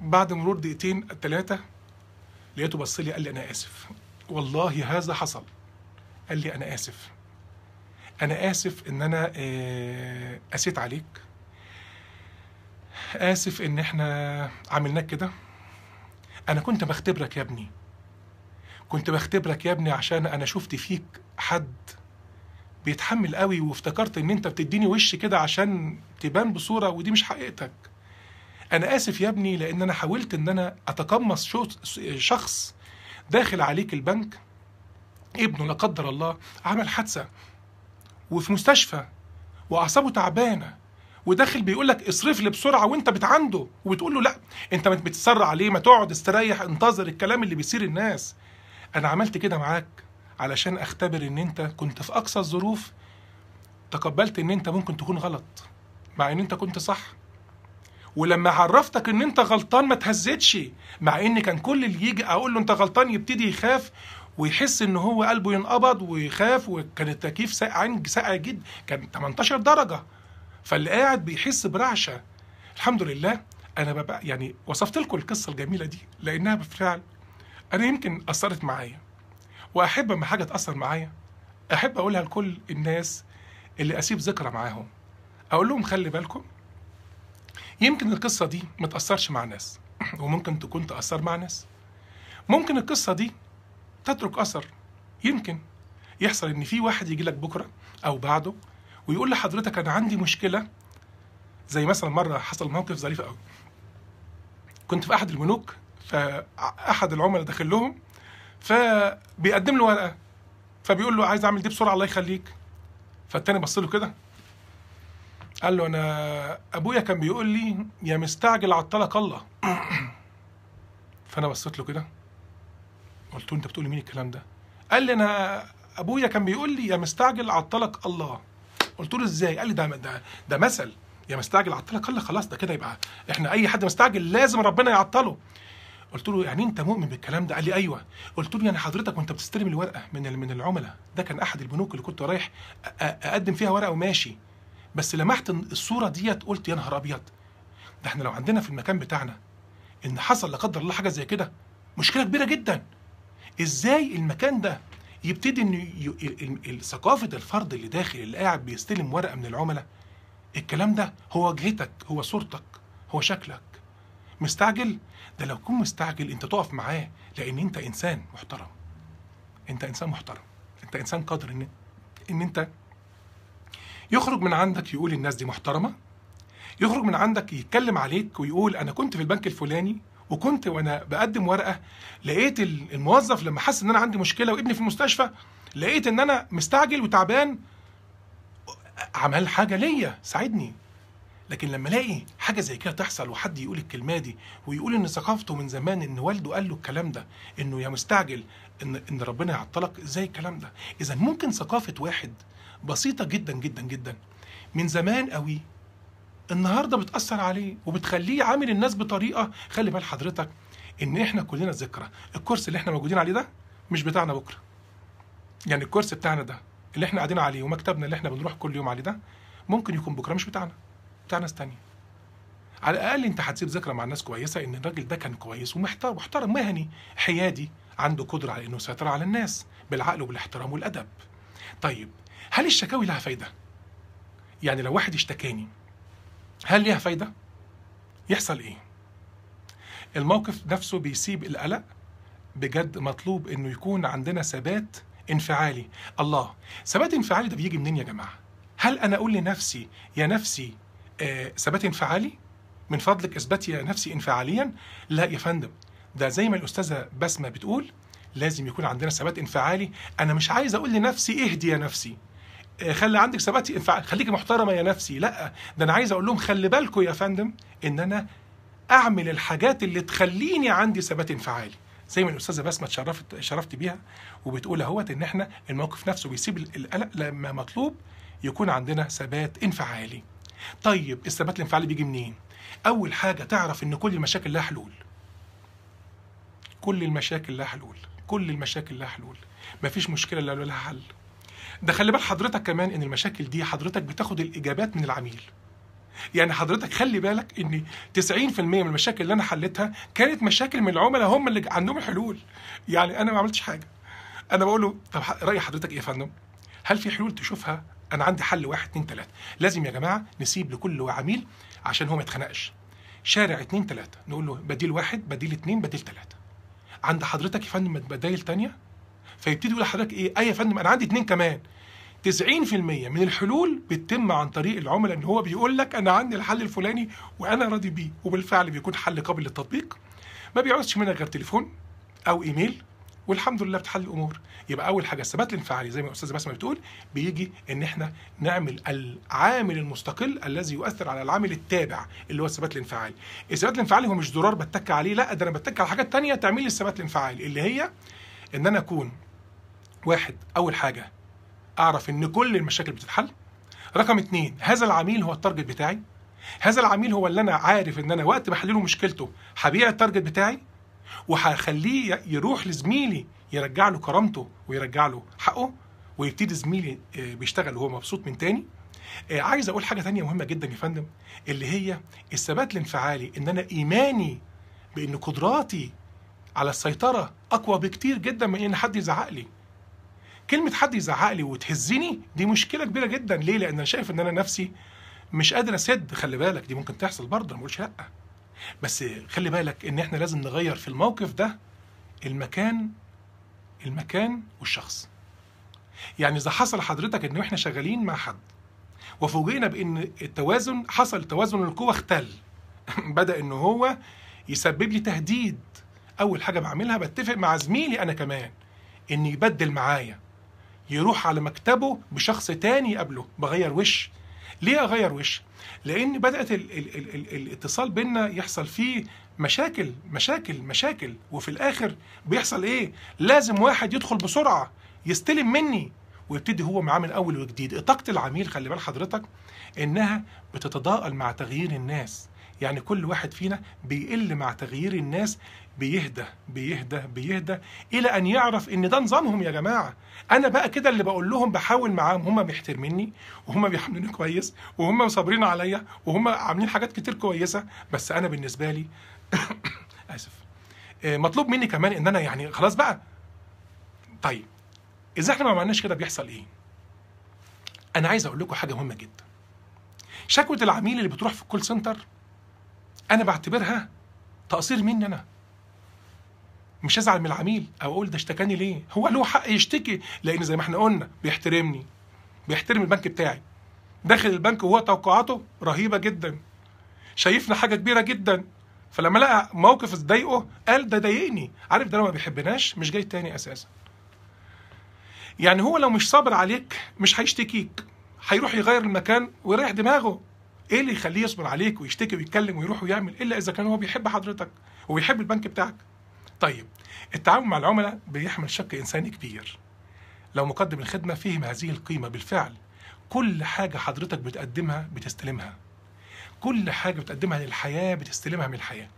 بعد مرور دقيقتين ثلاثة لقيته بص لي قال لي أنا آسف. والله هذا حصل. قال لي أنا آسف. أنا آسف إن أنا آه، قسيت عليك. آسف إن إحنا عملناك كده. أنا كنت بختبرك يا ابني. كنت بختبرك يا ابني عشان أنا شفت فيك حد بيتحمل قوي وافتكرت إن أنت بتديني وش كده عشان تبان بصورة ودي مش حقيقتك. أنا آسف يا ابني لأن أنا حاولت إن أنا أتقمص شو- شخص داخل عليك البنك. ابنه لا قدر الله عمل حادثة وفي مستشفى وأعصابه تعبانة. وداخل بيقول لك اصرف لي بسرعة وانت بتعنده. وبتقول له لا انت ما بتسرع عليه ما تقعد استريح انتظر الكلام اللي بيصير الناس. أنا عملت كده معاك علشان أختبر إن أنت كنت في أقصى الظروف تقبلت إن أنت ممكن تكون غلط مع إن أنت كنت صح. ولما عرفتك إن أنت غلطان ما تهزتش مع إن كان كل اللي يجي أقول له أنت غلطان يبتدي يخاف ويحس إن هو قلبه ينقبض ويخاف وكان التكييف ساقع ساقع جدا كان 18 درجة. فاللي قاعد بيحس برعشة. الحمد لله أنا ببقى يعني وصفت لكم القصة الجميلة دي لأنها بالفعل أنا يمكن أثرت معايا. وأحب أما حاجة تأثر معايا أحب أقولها لكل الناس اللي أسيب ذكرى معاهم. أقول لهم خلي بالكم يمكن القصة دي ما تأثرش مع ناس وممكن تكون تأثر مع ناس. ممكن القصة دي تترك أثر يمكن يحصل إن في واحد يجي لك بكرة أو بعده ويقول لحضرتك أنا عندي مشكلة زي مثلا مرة حصل موقف ظريف قوي كنت في أحد البنوك فأحد العملاء داخل لهم فبيقدم له ورقة فبيقول له عايز أعمل دي بسرعة الله يخليك. فالتاني بص له كده قال له أنا أبويا كان بيقول لي يا مستعجل عطلك الله. فأنا بصيت له كده قلت له أنت بتقول لمين الكلام ده؟ قال لي أنا أبويا كان بيقول لي يا مستعجل عطلك الله. قلت له إزاي؟ قال لي ده ده ده مثل. يا مستعجل عطلك؟ قال لي خلاص ده كده يبقى إحنا أي حد مستعجل لازم ربنا يعطله. قلت له يعني أنت مؤمن بالكلام ده؟ قال لي أيوه. قلت له يعني حضرتك وأنت بتستلم الورقة من من العملاء ده كان أحد البنوك اللي كنت رايح أقدم فيها ورقة وماشي. بس لمحت الصورة ديت قلت يا نهار أبيض ده إحنا لو عندنا في المكان بتاعنا إن حصل لا قدر الله حاجة زي كده مشكلة كبيرة جدا. إزاي المكان ده يبتدي إن ثقافة الفرد اللي داخل اللي قاعد بيستلم ورقة من العملاء. الكلام ده هو وجهتك هو صورتك هو شكلك. مستعجل؟ ده لو كنت مستعجل أنت تقف معاه لأن أنت إنسان محترم. أنت إنسان محترم. أنت إنسان قادر ان إن أنت يخرج من عندك يقول الناس دي محترمة. يخرج من عندك يتكلم عليك ويقول أنا كنت في البنك الفلاني وكنت وأنا بقدم ورقة لقيت ال- الموظف لما حس إن أنا عندي مشكلة وابني في المستشفى لقيت إن أنا مستعجل وتعبان عمل حاجة ليا ساعدني. لكن لما ألاقي حاجة زي كده تحصل وحد يقول الكلمة دي ويقول إن ثقافته من زمان إن والده قال له الكلام ده إنه يا مستعجل ان إن ربنا يعطلك إزاي الكلام ده؟ إذا ممكن ثقافة واحد بسيطة جدا جدا جدا من زمان قوي النهارده بتأثر عليه وبتخليه عامل الناس بطريقة خلي بال حضرتك إن إحنا كلنا ذكرى. الكرسي اللي إحنا موجودين عليه ده مش بتاعنا بكرة. يعني الكرسي بتاعنا ده اللي إحنا قاعدين عليه ومكتبنا اللي إحنا بنروح كل يوم عليه ده ممكن يكون بكرة مش بتاعنا بتاع ناس تانية. على الأقل أنت هتسيب ذكرى مع ناس كويسة إن الراجل ده كان كويس ومحترم محترم مهني حيادي عنده قدرة على إنه يسيطر على الناس بالعقل وبالاحترام والأدب. طيب هل الشكاوي لها فايدة؟ يعني لو واحد اشتكاني هل ليها فايدة؟ يحصل إيه؟ الموقف نفسه بيسيب القلق بجد مطلوب إنه يكون عندنا ثبات انفعالي. الله ثبات انفعالي ده بيجي منين يا جماعة؟ هل أنا أقول لنفسي يا نفسي آه ثبات انفعالي؟ من فضلك اثبتي يا نفسي انفعاليا؟ لا يا فندم ده زي ما الأستاذة بسمة بتقول لازم يكون عندنا ثبات انفعالي. أنا مش عايز أقول لنفسي اهدي يا نفسي. آه، خلي عندك ثبات. خليكي محترمة يا نفسي. لا ده أنا عايز أقول لهم خلي بالكم يا فندم إن أنا أعمل الحاجات اللي تخليني عندي ثبات انفعالي. زي ما الأستاذة بسمة اتشرفت شرفت بيها وبتقول أهوت إن إحنا الموقف نفسه بيسيب القلق لما مطلوب يكون عندنا ثبات انفعالي. طيب الثبات الانفعالي بيجي منين؟ أول حاجة تعرف إن كل المشاكل لها حلول. كل المشاكل لها حلول. كل المشاكل لها حلول. مفيش مشكلة إلا لها حل. ده خلي بال حضرتك كمان إن المشاكل دي حضرتك بتاخد الإجابات من العميل. يعني حضرتك خلي بالك إن 90% من المشاكل اللي أنا حلتها كانت مشاكل من العملاء هم اللي عندهم الحلول يعني أنا ما عملتش حاجة. أنا بقول له طب رأي حضرتك إيه يا فندم؟ هل في حلول تشوفها؟ أنا عندي حل واحد اتنين تلاتة. لازم يا جماعة نسيب لكل عميل عشان هو ما يتخنقش. شارع اتنين تلاتة. نقول له بديل واحد بديل اتنين بديل تلاتة. عند حضرتك يا فندم بدايل تانية؟ فيبتدي يقول لحضرتك إيه؟ أي يا فندم أنا عندي اتنين كمان. 90% من الحلول بتتم عن طريق العملاء إن هو بيقول لك أنا عندي الحل الفلاني وأنا راضي بيه وبالفعل بيكون حل قابل للتطبيق. ما بيعوزش منك غير تليفون أو إيميل والحمد لله بتحل الأمور. يبقى أول حاجة الثبات الانفعالي زي ما الاستاذه بسمة بتقول بيجي إن إحنا نعمل العامل المستقل الذي يؤثر على العامل التابع اللي هو الثبات الانفعالي. الثبات الانفعالي هو مش زرار بتك عليه لا ده أنا بتك على حاجات تانية تعمل لي الثبات الانفعالي اللي هي إن أنا أكون واحد أول حاجة أعرف إن كل المشاكل بتتحل. رقم اتنين هذا العميل هو ال target بتاعي. هذا العميل هو اللي أنا عارف إن أنا وقت ما احل له مشكلته هبيع ال target بتاعي وهخليه يروح لزميلي يرجع له كرامته ويرجع له حقه ويبتدي زميلي آه، بيشتغل وهو مبسوط من تاني. آه، عايز أقول حاجة تانية مهمة جدا يا فندم اللي هي الثبات الانفعالي إن أنا إيماني بإن قدراتي على السيطرة أقوى بكتير جدا من إن حد يزعق لي. كلمة حد يزعق لي وتهزني دي مشكلة كبيرة جدا. ليه؟ لأن أنا شايف إن أنا نفسي مش قادر أسد. خلي بالك دي ممكن تحصل برضه ما بقولش لأ. بس خلي بالك إن إحنا لازم نغير في الموقف ده المكان المكان والشخص. يعني إذا حصل حضرتك إن إحنا شغالين مع حد وفوجئنا بإن التوازن حصل توازن القوى اختل. بدأ إن هو يسبب لي تهديد. أول حاجة بعملها بتفق مع زميلي أنا كمان إن يبدل معايا. يروح على مكتبه بشخص تاني يقابله بغير وش. ليه أغير وش؟ لأن بدأت ال ال ال ال الاتصال بينا يحصل فيه مشاكل مشاكل مشاكل. وفي الآخر بيحصل إيه؟ لازم واحد يدخل بسرعة يستلم مني. ويبتدي هو معاه من أول وجديد. طاقة العميل خلي بال حضرتك إنها بتتضاءل مع تغيير الناس. يعني كل واحد فينا بيقل مع تغيير الناس بيهدى بيهدى بيهدى إلى أن يعرف إن ده نظامهم يا جماعة. أنا بقى كده اللي بقول لهم بحاول معاهم. هم بيحترمني وهم بيحملوني كويس وهم صابرين عليا وهم عاملين حاجات كتير كويسة. بس أنا بالنسبة لي آسف. آه، مطلوب مني كمان إن أنا يعني خلاص بقى. طيب إذا إحنا ما عملناش كده بيحصل إيه؟ أنا عايز أقول لكم حاجة مهمة جدا. شكوى العميل اللي بتروح في الكول سنتر أنا بعتبرها تقصير مني أنا. مش هزعل من العميل. أو أقول ده اشتكاني ليه؟ هو له حق يشتكي لأن زي ما إحنا قلنا بيحترمني بيحترم البنك بتاعي. داخل البنك وهو توقعاته رهيبة جدا. شايفنا حاجة كبيرة جدا. فلما لقى موقف ضايقه قال ده ضايقني. عارف ده لو ما بيحبناش مش جاي تاني أساسا. يعني هو لو مش صابر عليك مش هيشتكيك. هيروح يغير المكان ويريح دماغه. إيه اللي يخليه يصبر عليك ويشتكي ويتكلم ويروح ويعمل إلا إذا كان هو بيحب حضرتك وبيحب البنك بتاعك؟ طيب التعامل مع العملاء بيحمل شق إنساني كبير. لو مقدم الخدمة فهم هذه القيمة بالفعل كل حاجة حضرتك بتقدمها بتستلمها. كل حاجة بتقدمها للحياة بتستلمها من الحياة.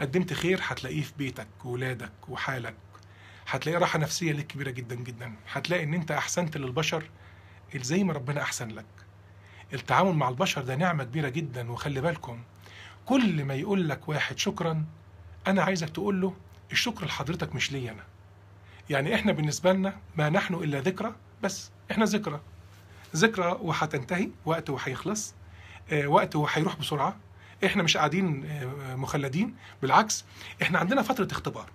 قدمت خير هتلاقيه في بيتك وولادك وحالك. هتلاقي راحة نفسية ليك كبيرة جدا جدا. هتلاقي إن أنت أحسنت للبشر زي ما ربنا أحسن لك. التعامل مع البشر ده نعمة كبيرة جدا وخلي بالكم كل ما يقول لك واحد شكرا أنا عايزك تقول له الشكر لحضرتك مش ليا أنا. يعني إحنا بالنسبة لنا ما نحن إلا ذكرى بس إحنا ذكرى. ذكرى وهتنتهي وقت وهيخلص آه، وقت وهيروح بسرعة. إحنا مش قاعدين آه، مخلدين بالعكس إحنا عندنا فترة اختبار.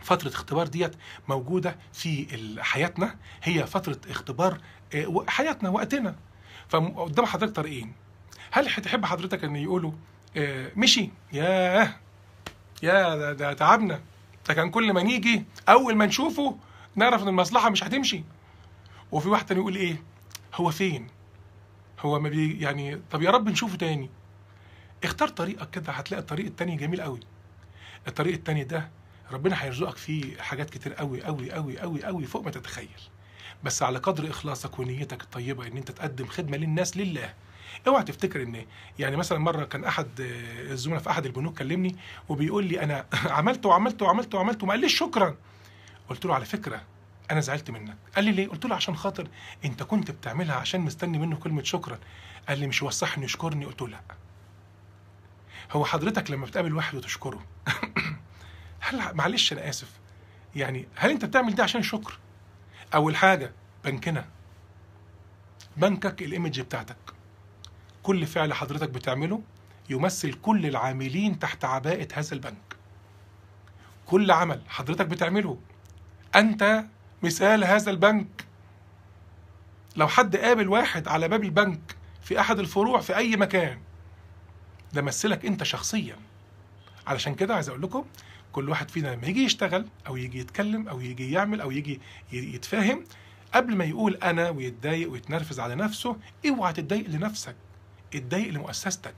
فترة اختبار ديت موجودة في حياتنا. هي فترة اختبار آه، حياتنا وقتنا. فقدام حضرتك طريقين. هل هتحب حضرتك إن يقولوا مشي. ياه! يا ده, ده تعبنا. ده كان كل ما نيجي أول ما نشوفه نعرف إن المصلحة مش هتمشي. وفي واحد تاني يقول إيه؟ هو فين؟ هو ما بي يعني طب يا رب نشوفه تاني. اختار طريقك كده هتلاقي الطريق التاني جميل قوي الطريق التاني ده ربنا هيرزقك فيه حاجات كتير قوي قوي قوي قوي قوي فوق ما تتخيل. بس على قدر إخلاصك ونيتك الطيبة إن أنت تقدم خدمة للناس لله اوعى تفتكر ان يعني مثلا مرة كان احد آه، الزملاء في احد البنوك كلمني وبيقول لي أنا عملت وعملت وعملت وعملت وما قاليش شكرا. قلت له على فكرة أنا زعلت منك. قال لي ليه؟ قلت له عشان خاطر أنت كنت بتعملها عشان مستني منه كلمة شكرا. قال لي مش انه يشكرني قلت له لا. هو حضرتك لما بتقابل واحد وتشكره هل معلش أنا آسف. يعني هل أنت بتعمل ده عشان شكر أول حاجة بنكنا. بنكك الايمج بتاعتك. كل فعل حضرتك بتعمله يمثل كل العاملين تحت عباءة هذا البنك. كل عمل حضرتك بتعمله أنت مثال هذا البنك. لو حد قابل واحد على باب البنك في أحد الفروع في أي مكان ده مثلك أنت شخصيا. علشان كده عايز أقول لكم كل واحد فينا لما يجي يشتغل أو يجي يتكلم أو يجي يعمل أو يجي يتفاهم قبل ما يقول أنا ويتضايق ويتنرفز على نفسه اوعى تتضايق لنفسك. اتضايق لمؤسستك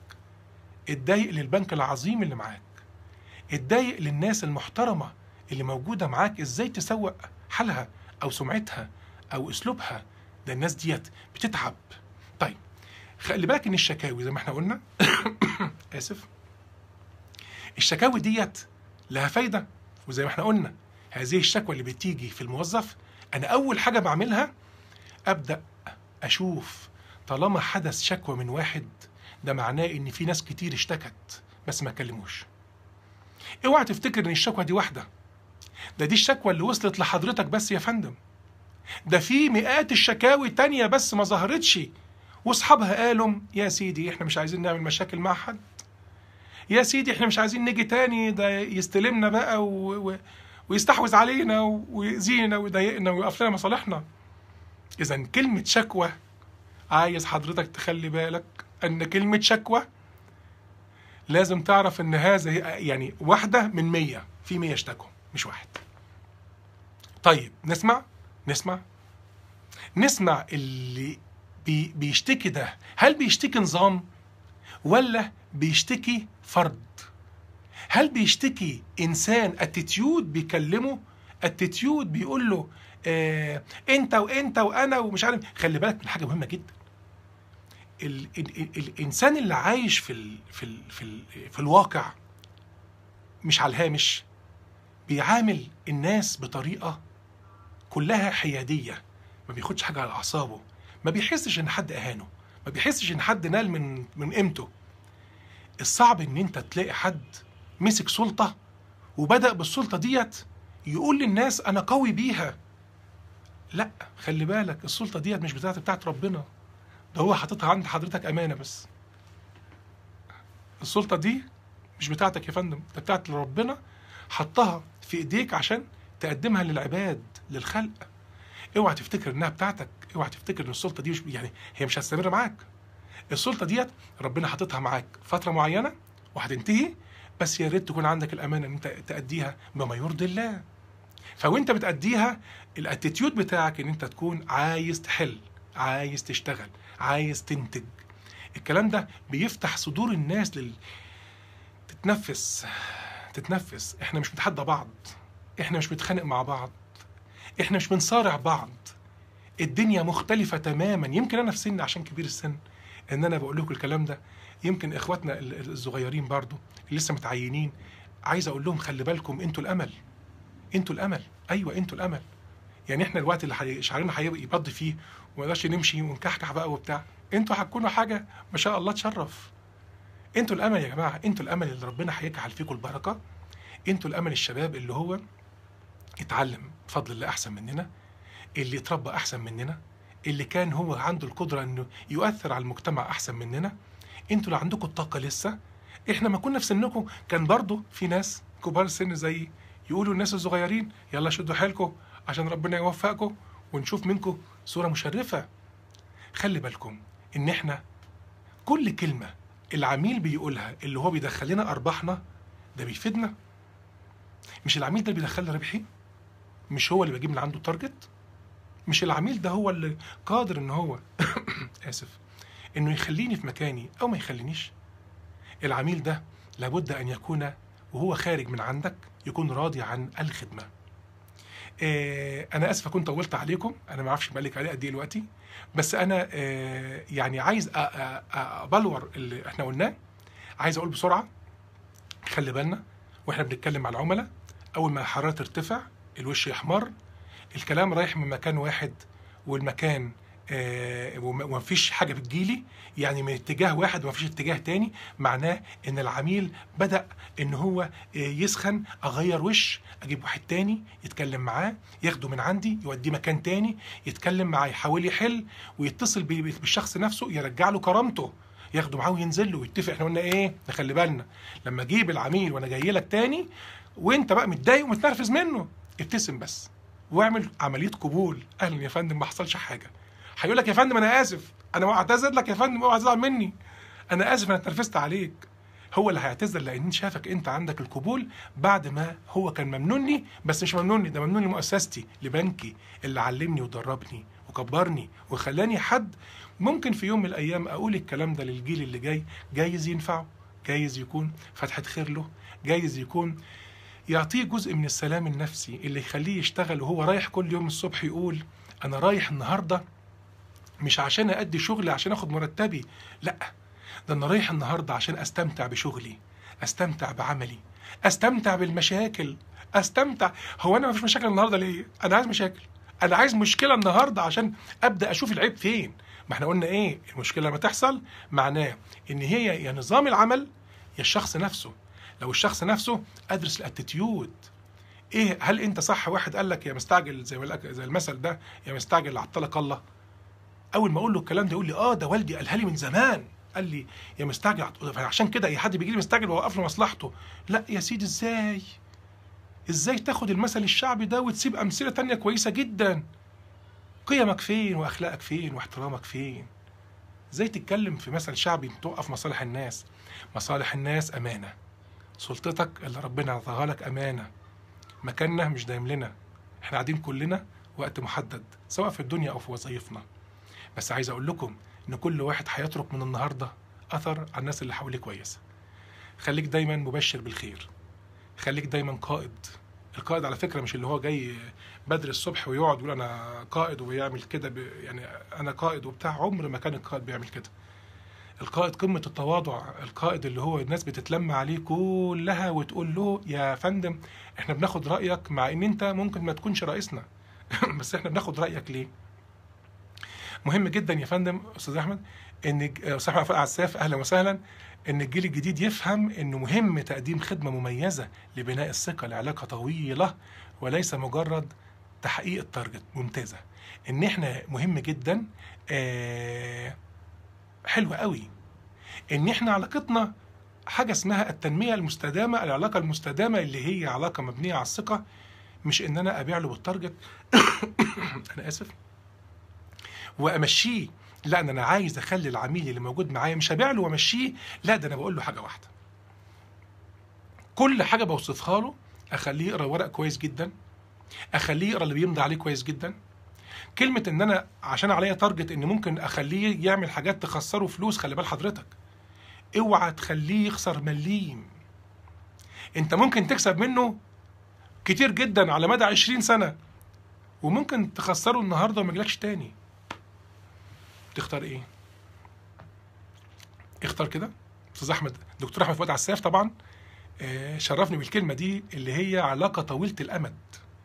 اتضايق للبنك العظيم اللي معاك اتضايق للناس المحترمة اللي موجودة معاك إزاي تسوق حالها أو سمعتها أو أسلوبها. ده الناس ديت بتتعب. طيب خلي بالك إن الشكاوي زي ما إحنا قلنا آسف. الشكاوي ديت لها فايدة وزي ما إحنا قلنا هذه الشكوى اللي بتيجي في الموظف أنا أول حاجة بعملها أبدأ أشوف طالما حدث شكوى من واحد ده معناه إن في ناس كتير اشتكت بس ما كلموش اوعى تفتكر إن الشكوى دي واحدة. ده دي الشكوى اللي وصلت لحضرتك بس يا فندم. ده في مئات الشكاوي تانية بس ما ظهرتش واصحابها قالوا يا سيدي إحنا مش عايزين نعمل مشاكل مع حد. يا سيدي إحنا مش عايزين نيجي تاني ده يستلمنا بقى و... و... ويستحوذ علينا ويأذينا ويضايقنا ويوقف لنا مصالحنا. اذا كلمة شكوى عايز حضرتك تخلي بالك ان كلمة شكوى لازم تعرف ان هذا يعني واحدة من مية في مية اشتكوا مش واحد. طيب نسمع؟ نسمع؟ نسمع اللي بي بيشتكي ده. هل بيشتكي نظام ولا بيشتكي فرد؟ هل بيشتكي إنسان attitude بيكلمه attitude بيقول له آه أنت وأنت وأنا ومش عارف خلي بالك من حاجة مهمة جدا. ال ال ال الإنسان اللي عايش في ال في ال في, ال في الواقع مش على الهامش بيعامل الناس بطريقة كلها حيادية ما بياخدش حاجة على أعصابه ما بيحسش إن حد أهانه ما بيحسش إن حد نال من من قيمته. الصعب إن أنت تلاقي حد مسك سلطة وبدأ بالسلطة ديت يقول للناس أنا قوي بيها. لأ خلي بالك السلطة ديت مش بتاعت بتاعت ربنا. ده هو حاططها عند حضرتك أمانة بس. السلطة دي مش بتاعتك يا فندم ده بتاعت ربنا حطها في إيديك عشان تقدمها للعباد للخلق. اوعى تفتكر إنها بتاعتك اوعى تفتكر إن السلطة دي مش يعني هي مش هتستمر معاك. السلطة ديت ربنا حاططها معاك فترة معينة وهتنتهي بس يا ريت تكون عندك الأمانة إن أنت تأديها بما يرضي الله. فوأنت بتأديها الأتيتيود بتاعك إن أنت تكون عايز تحل. عايز تشتغل عايز تنتج. الكلام ده بيفتح صدور الناس لل تتنفس تتنفس. إحنا مش بنتحدى بعض إحنا مش بنتخانق مع بعض إحنا مش بنصارع بعض. الدنيا مختلفة تماما. يمكن أنا في سن عشان كبير السن إن أنا بقول لكم الكلام ده. يمكن إخواتنا الصغيرين برضو اللي لسه متعينين عايز أقول لهم خلي بالكم أنتوا الأمل. أنتوا الأمل. أيوه أنتوا الأمل. يعني إحنا الوقت اللي. شعرنا هيبض فيه وما نقدرش نمشي ونكحكح بقى وبتاع. أنتوا هتكونوا حاجة ما شاء الله تشرف. أنتوا الأمل يا جماعة أنتوا الأمل اللي ربنا هيجعل فيكم البركة. أنتوا الأمل الشباب اللي هو اتعلم بفضل الله أحسن مننا اللي اتربى أحسن مننا اللي كان هو عنده القدرة إنه يؤثر على المجتمع أحسن مننا. أنتوا اللي عندكم الطاقة لسه. إحنا ما كنا في سنكم كان برضو في ناس كبار السن زي يقولوا الناس الصغيرين يلا شدوا حيلكم. عشان ربنا يوفقكم ونشوف منكم صورة مشرفة. خلي بالكم إن إحنا كل كلمة العميل بيقولها اللي هو بيدخل لنا أرباحنا ده بيفيدنا. مش العميل ده اللي بيدخل ربحي؟ مش هو اللي بجيب من عنده ال target مش العميل ده هو اللي قادر إن هو آسف إنه يخليني في مكاني أو ما يخلينيش؟ العميل ده لابد أن يكون وهو خارج من عندك يكون راضي عن الخدمة. آه أنا آسف كنت طولت عليكم. أنا ما أعرفش بقالك عليه قد إيه دلوقتي. بس أنا آه يعني عايز أبلور اللي إحنا قلناه. عايز أقول بسرعة خلي بالنا وإحنا بنتكلم مع العملاء. أول ما الحرارة ترتفع الوش يحمر الكلام رايح من مكان واحد والمكان آه ومفيش حاجة بتجيلي. يعني من اتجاه واحد ومفيش اتجاه تاني. معناه إن العميل بدأ إن هو آه يسخن أغير وش أجيب واحد تاني يتكلم معاه ياخده من عندي يوديه مكان تاني يتكلم معاه يحاول يحل ويتصل بالشخص نفسه يرجع له كرامته ياخده معاه وينزل له ويتفق. إحنا قلنا إيه؟ نخلي بالنا. لما أجيب العميل وأنا جاي لك تاني وأنت بقى متضايق ومتنرفز منه ابتسم بس واعمل عملية قبول. أهلا يا فندم ما حصلش حاجة. هيقول لك يا فندم أنا آسف. أنا اعتذر لك يا فندم اوعى تزعل مني. أنا آسف أنا اتنرفزت عليك. هو اللي هيعتذر لأن شافك أنت عندك القبول بعد ما هو كان ممنوني بس مش ممنوني ده ممنون لمؤسستي لبنكي اللي علمني ودربني وكبرني وخلاني حد. ممكن في يوم من الأيام أقول الكلام ده للجيل اللي جاي جايز ينفعه جايز يكون فتحة خير له جايز يكون يعطيه جزء من السلام النفسي اللي يخليه يشتغل وهو رايح كل يوم الصبح يقول أنا رايح النهارده مش عشان أدي شغلي عشان أخد مرتبي لأ ده أنا رايح النهاردة عشان أستمتع بشغلي أستمتع بعملي أستمتع بالمشاكل أستمتع هو أنا مفيش مشاكل النهاردة ليه؟ أنا عايز مشاكل أنا عايز مشكلة النهاردة عشان أبدأ أشوف العيب فين. ما إحنا قلنا إيه؟ المشكلة لما تحصل معناه إن هي يا نظام العمل يا الشخص نفسه. لو الشخص نفسه أدرس الأتيتيود. إيه؟ هل أنت صح؟ واحد قال لك يا مستعجل زي زي المثل ده يا مستعجل عطلك الله. أول ما أقول له الكلام ده يقول لي آه ده والدي قالها لي من زمان. قال لي يا مستعجل عشان كده اي حد بيجي لي مستعجل وأوقف له مصلحته. لا يا سيدي إزاي؟ إزاي تاخد المثل الشعبي ده وتسيب أمثلة تانية كويسة جدا؟ قيمك فين وأخلاقك فين واحترامك فين؟ إزاي تتكلم في مثل شعبي توقف مصالح الناس؟ مصالح الناس أمانة. سلطتك اللي ربنا عطاها لك أمانة. مكاننا مش دايم لنا. إحنا قاعدين كلنا وقت محدد سواء في الدنيا أو في وظائفنا. بس عايز أقول لكم إن كل واحد هيترك من النهارده أثر على الناس اللي حواليه كويسه خليك دايما مبشر بالخير. خليك دايما قائد. القائد على فكرة مش اللي هو جاي بدري الصبح ويقعد يقول أنا قائد ويعمل كده. يعني أنا قائد وبتاع. عمر ما كان القائد بيعمل كده. القائد قمة التواضع. القائد اللي هو الناس بتتلم عليه كلها وتقول له يا فندم إحنا بناخد رأيك مع إن أنت ممكن ما تكونش رئيسنا. بس إحنا بناخد رأيك ليه؟ مهم جدا يا فندم أستاذ أحمد إن أستاذ احمد عساف أهلا وسهلا إن الجيل الجديد يفهم إنه مهم تقديم خدمة مميزة لبناء الثقة لعلاقة طويلة وليس مجرد تحقيق التارجت ممتازة. إن إحنا مهم جدا آه حلو قوي. إن إحنا علاقتنا حاجة اسمها التنمية المستدامة العلاقة المستدامة اللي هي علاقة مبنية على الثقة مش إن أنا أبيع له بال target أنا آسف. وامشيه. لا أنا عايز أخلي العميل اللي موجود معايا مش هبيع له وأمشيه. لا ده أنا بقول له حاجة واحدة. كل حاجة بوصفها له أخليه يقرأ ورق كويس جدا. أخليه يقرأ اللي بيمضي عليه كويس جدا. كلمة إن أنا عشان عليا target إن ممكن أخليه يعمل حاجات تخسره فلوس خلي بال حضرتك. اوعى تخليه يخسر مليم. أنت ممكن تكسب منه كتير جدا على مدى 20 سنة وممكن تخسره النهارده وما يجيلكش تاني. تختار إيه؟ اختار كده. أستاذ أحمد دكتور أحمد فؤاد عساف طبعا آه، شرفني بالكلمة دي اللي هي علاقة طويلة الأمد.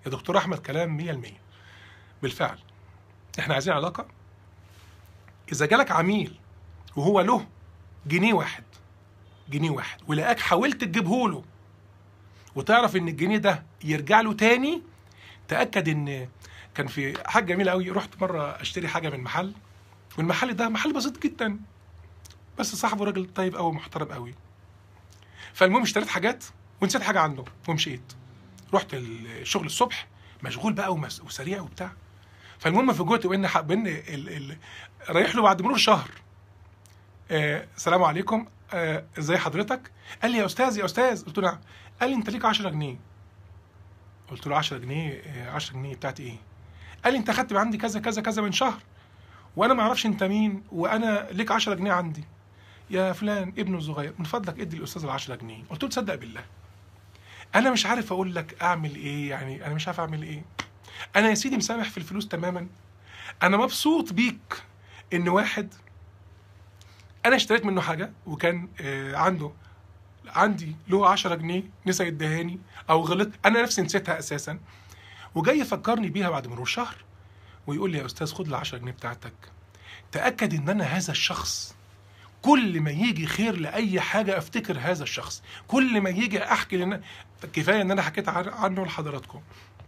يا دكتور أحمد كلام 100% بالفعل. إحنا عايزين علاقة. إذا جالك عميل وهو له جنيه واحد جنيه واحد ولقاك حاولت تجيبه له وتعرف إن الجنيه ده يرجع له تاني تأكد إن كان في حاجة جميلة قوي رحت مرة أشتري حاجة من محل. والمحل ده محل بسيط جدا. بس صاحبه راجل طيب قوي محترم قوي فالمهم اشتريت حاجات ونسيت حاجة عنده ومشيت. رحت الشغل الصبح مشغول بقى وسريع وبتاع. فالمهم وإن ح- بان ال... ال... رايح له بعد مرور شهر. آه السلام عليكم. آه، إزاي حضرتك؟ قال لي يا أستاذ يا أستاذ. قلت له نعم. قال لي أنت ليك 10 جنيه. قلت له 10 جنيه؟ آه، 10 جنيه بتاعتي إيه؟ قال لي أنت خدت من عندي كذا كذا كذا من شهر. وأنا ما أعرفش أنت مين وأنا ليك 10 جنيه عندي. يا فلان ابنه الصغير من فضلك ادي الاستاذ ال 10 جنيه. قلت له تصدق بالله. أنا مش عارف أقول لك أعمل إيه يعني أنا مش عارف أعمل إيه. أنا يا سيدي مسامح في الفلوس تماما. أنا مبسوط بيك إن واحد أنا اشتريت منه حاجة وكان آه، عنده عندي له 10 جنيه نسى يدهاني أو غلط أنا نفسي نسيتها أساسا. وجاي يفكرني بيها بعد مرور شهر. ويقول لي يا أستاذ خد ال 10 جنيه بتاعتك. تأكد إن أنا هذا الشخص. كل ما يجي خير لأي حاجة أفتكر هذا الشخص. كل ما يجي أحكي لنا كفاية إن أنا حكيت عن- عنه لحضراتكم.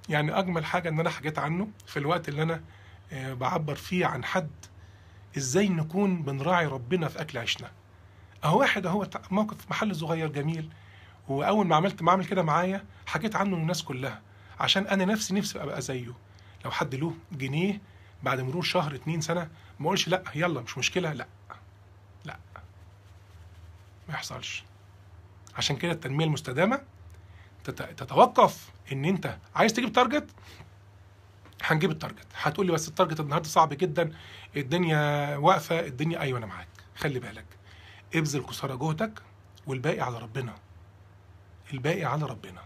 يعني أجمل حاجة إن أنا حكيت عنه في الوقت اللي أنا آه، بعبر فيه عن حد. إزاي نكون بنراعي ربنا في أكل عيشنا. أهو واحد أهو موقف محل صغير جميل. وأول ما عملت ما اعمل كده معايا حكيت عنه للناس كلها. عشان أنا نفسي نفسي أبقى زيه. لو حد له جنيه بعد مرور شهر اتنين سنة ما اقولش لا يلا مش مشكلة لا لا ما يحصلش. عشان كده التنمية المستدامة تت- تتوقف إن أنت عايز تجيب target هنجيب ال target هتقول لي بس ال target النهارده صعب جدا الدنيا واقفة الدنيا أيوه أنا معاك. خلي بالك. ابذل قصارى جهدك والباقي على ربنا. الباقي على ربنا.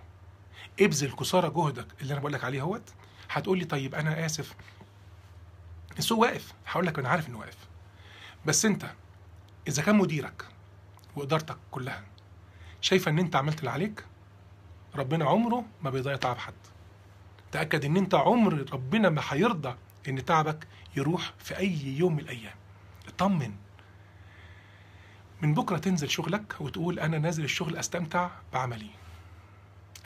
ابذل قصارى جهدك اللي أنا بقول لك عليه أهوت. هتقول لي طيب أنا آسف. السوق واقف. هقول لك أنا عارف إنه واقف. بس أنت إذا كان مديرك وإدارتك كلها شايفة إن أنت عملت اللي عليك ربنا عمره ما بيضيع تعب حد. تأكد إن أنت عمر ربنا ما هيرضى إن تعبك يروح في أي يوم من الأيام. اطمن. من بكرة تنزل شغلك وتقول أنا نازل الشغل أستمتع بعملي.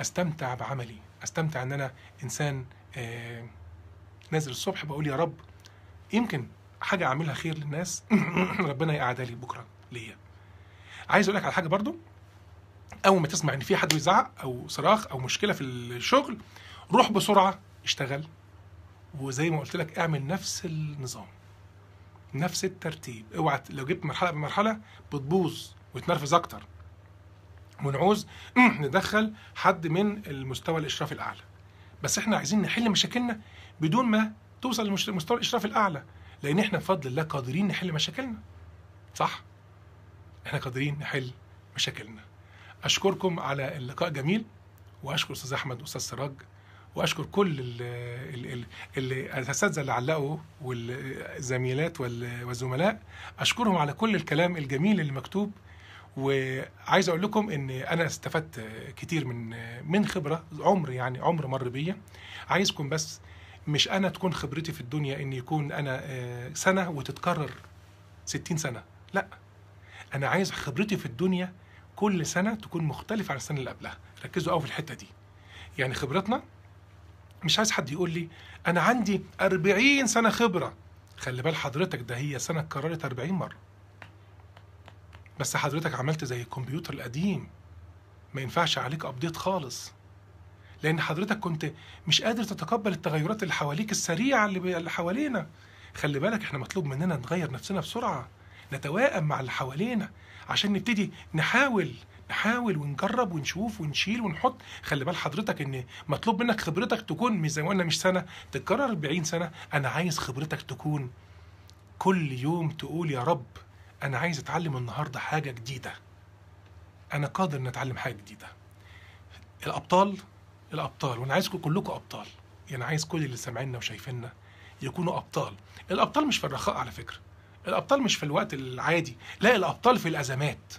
أستمتع بعملي. أستمتع إن أنا إنسان نازل الصبح بقول يا رب يمكن حاجة أعملها خير للناس. ربنا يقعدها لي بكرة ليا. عايز أقول لك على حاجة برضو. أول ما تسمع إن في حد بيزعق أو صراخ أو مشكلة في الشغل روح بسرعة اشتغل. وزي ما قلت لك اعمل نفس النظام نفس الترتيب. اوعى لو جبت مرحلة بمرحلة بتبوظ وتنرفز أكتر. ونعوز ندخل حد من المستوى الإشراف الأعلى. بس إحنا عايزين نحل مشاكلنا بدون ما توصل لمستوى الإشراف الأعلى لأن إحنا بفضل الله قادرين نحل مشاكلنا. صح؟ إحنا قادرين نحل مشاكلنا. أشكركم على اللقاء جميل وأشكر أستاذ أحمد وأستاذ سراج وأشكر كل ال- ال- ال- ال- الاساتذه اللي علقوا والزميلات وال- والزملاء. أشكرهم على كل الكلام الجميل اللي مكتوب وعايز أقول لكم إن أنا استفدت كتير من من خبرة عمر يعني عمر مر بيا. عايزكم بس مش أنا تكون خبرتي في الدنيا إن يكون أنا آه، سنة وتتكرر 60 سنة. لا أنا عايز خبرتي في الدنيا كل سنة تكون مختلفة عن السنة اللي قبلها. ركزوا قوي في الحتة دي. يعني خبرتنا مش عايز حد يقول لي أنا عندي 40 سنة خبرة. خلي بال حضرتك ده هي سنة اتكررت 40 مرة. بس حضرتك عملت زي الكمبيوتر القديم. ما ينفعش عليك ابديت خالص. لأن حضرتك كنت مش قادر تتقبل التغيرات اللي حواليك السريعة اللي اللي حوالينا. خلي بالك إحنا مطلوب مننا نغير نفسنا بسرعة. نتواءم مع اللي حوالينا عشان نبتدي نحاول نحاول ونجرب ونشوف ونشيل ونحط. خلي بال حضرتك إن مطلوب منك خبرتك تكون مش زي ما قلنا مش سنة تتكرر 40 سنة. أنا عايز خبرتك تكون كل يوم تقول يا رب أنا عايز أتعلم النهارده حاجة جديدة. أنا قادر ان أتعلم حاجة جديدة. الأبطال الأبطال وأنا عايزكم كلكم أبطال. يعني عايز كل اللي سامعيننا وشايفيننا يكونوا أبطال. الأبطال مش في الرخاء على فكرة. الأبطال مش في الوقت العادي. لا الأبطال في الأزمات.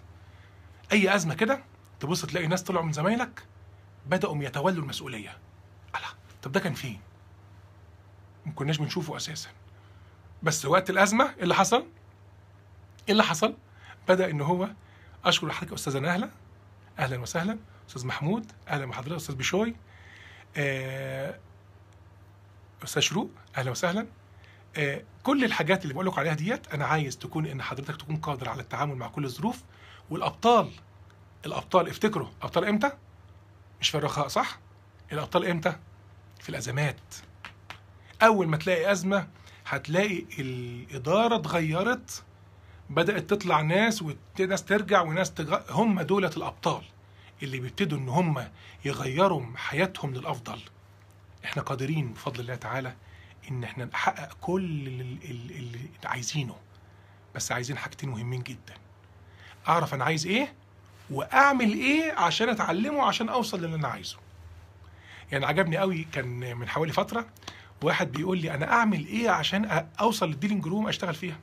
أي أزمة كده تبص تلاقي ناس طلعوا من زمايلك بدأوا يتولوا المسؤولية. الله طب ده كان فين؟ ما كناش بنشوفه أساسا. بس وقت الأزمة اللي حصل إيه اللي حصل؟ بدأ إن هو أشكر حضرتك يا أستاذة نهلة. أهلا وسهلا. أستاذ محمود أهلا بحضرتك أستاذ بشوي آه، أستاذ شروق أهلا وسهلا. آه، كل الحاجات اللي بقول لكم عليها ديت أنا عايز تكون إن حضرتك تكون قادر على التعامل مع كل الظروف. والأبطال الأبطال افتكروا أبطال إمتى؟ مش في الرخاء صح؟ الأبطال إمتى؟ في الأزمات. أول ما تلاقي أزمة هتلاقي الإدارة اتغيرت بدأت تطلع ناس وناس ترجع وناس تغ... هم دولة الأبطال اللي بيبتدوا إن هم يغيروا حياتهم للأفضل. إحنا قادرين بفضل الله تعالى إن إحنا نحقق كل اللي, اللي عايزينه. بس عايزين حاجتين مهمين جدا. أعرف أنا عايز إيه وأعمل إيه عشان أتعلمه عشان أوصل للي أنا عايزه. يعني عجبني قوي كان من حوالي فترة واحد بيقول لي أنا أعمل إيه عشان أوصل لل dealing room أشتغل فيها.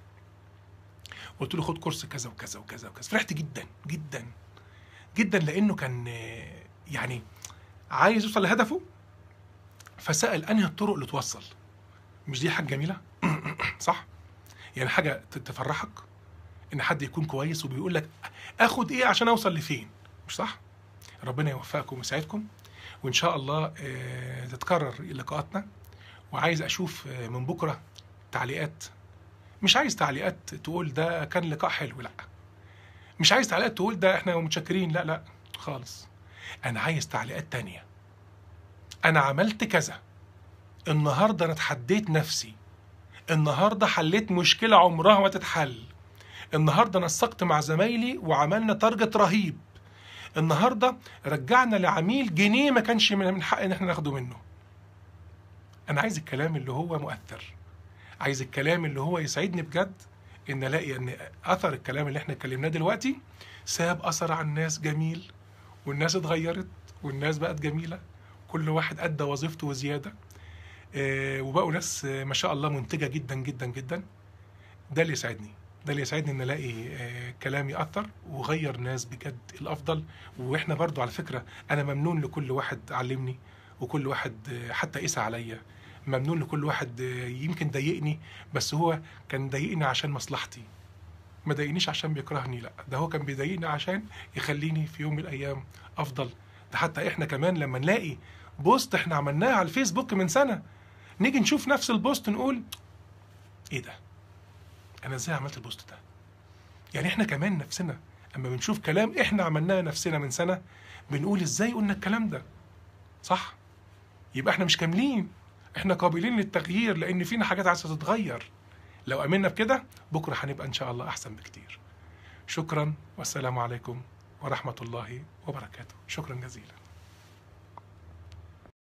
قلت له خد course كذا وكذا وكذا وكذا. فرحت جدا جدا جدا لأنه كان يعني عايز يوصل لهدفه فسأل أنهي الطرق اللي توصل. مش دي حاجة جميلة؟ صح؟ يعني حاجة تفرحك إن حد يكون كويس وبيقول لك آخد إيه عشان أوصل لفين؟ مش صح؟ ربنا يوفقكم ويسعدكم وإن شاء الله آه، تتكرر لقاءاتنا. وعايز أشوف آه، من بكرة تعليقات مش عايز تعليقات تقول ده كان لقاء حلو لأ. مش عايز تعليقات تقول ده إحنا متشكرين لأ لأ خالص. أنا عايز تعليقات تانية. أنا عملت كذا. النهارده أنا اتحديت نفسي. النهارده حليت مشكلة عمرها ما تتحل. النهارده نسقت مع زمايلي وعملنا تارجت رهيب. النهارده رجعنا لعميل جنيه ما كانش من حق إن إحنا ناخده منه. أنا عايز الكلام اللي هو مؤثر. عايز الكلام اللي هو يسعدني بجد إن ألاقي إن أثر الكلام اللي إحنا اتكلمناه دلوقتي ساب أثر على الناس جميل والناس اتغيرت والناس بقت جميلة كل واحد أدى وظيفته وزيادة آه، وبقوا ناس ما شاء الله منتجة جدا جدا جدا. ده اللي يسعدني. ده اللي يسعدني إن ألاقي آه، كلامي اثر وغير ناس بجد الأفضل. وإحنا برضو على فكرة أنا ممنون لكل واحد علمني وكل واحد آه، حتى قسى عليا. ممنون لكل واحد يمكن ضايقني بس هو كان ضايقني عشان مصلحتي. ما ضايقنيش عشان بيكرهني لا. ده هو كان بيضايقني عشان يخليني في يوم من الأيام أفضل. ده حتى إحنا كمان لما نلاقي post إحنا عملناه على الفيسبوك من سنة نيجي نشوف نفس ال post نقول إيه ده؟ أنا إزاي عملت ال post ده؟ يعني إحنا كمان نفسنا أما بنشوف كلام إحنا عملناه نفسنا من سنة بنقول إزاي قلنا الكلام ده؟ صح؟ يبقى إحنا مش كاملين. إحنا قابلين للتغيير لأن فينا حاجات عايزة تتغير. لو آمنا بكده بكرة هنبقى إن شاء الله أحسن بكتير. شكرا والسلام عليكم ورحمة الله وبركاته. شكرا جزيلا.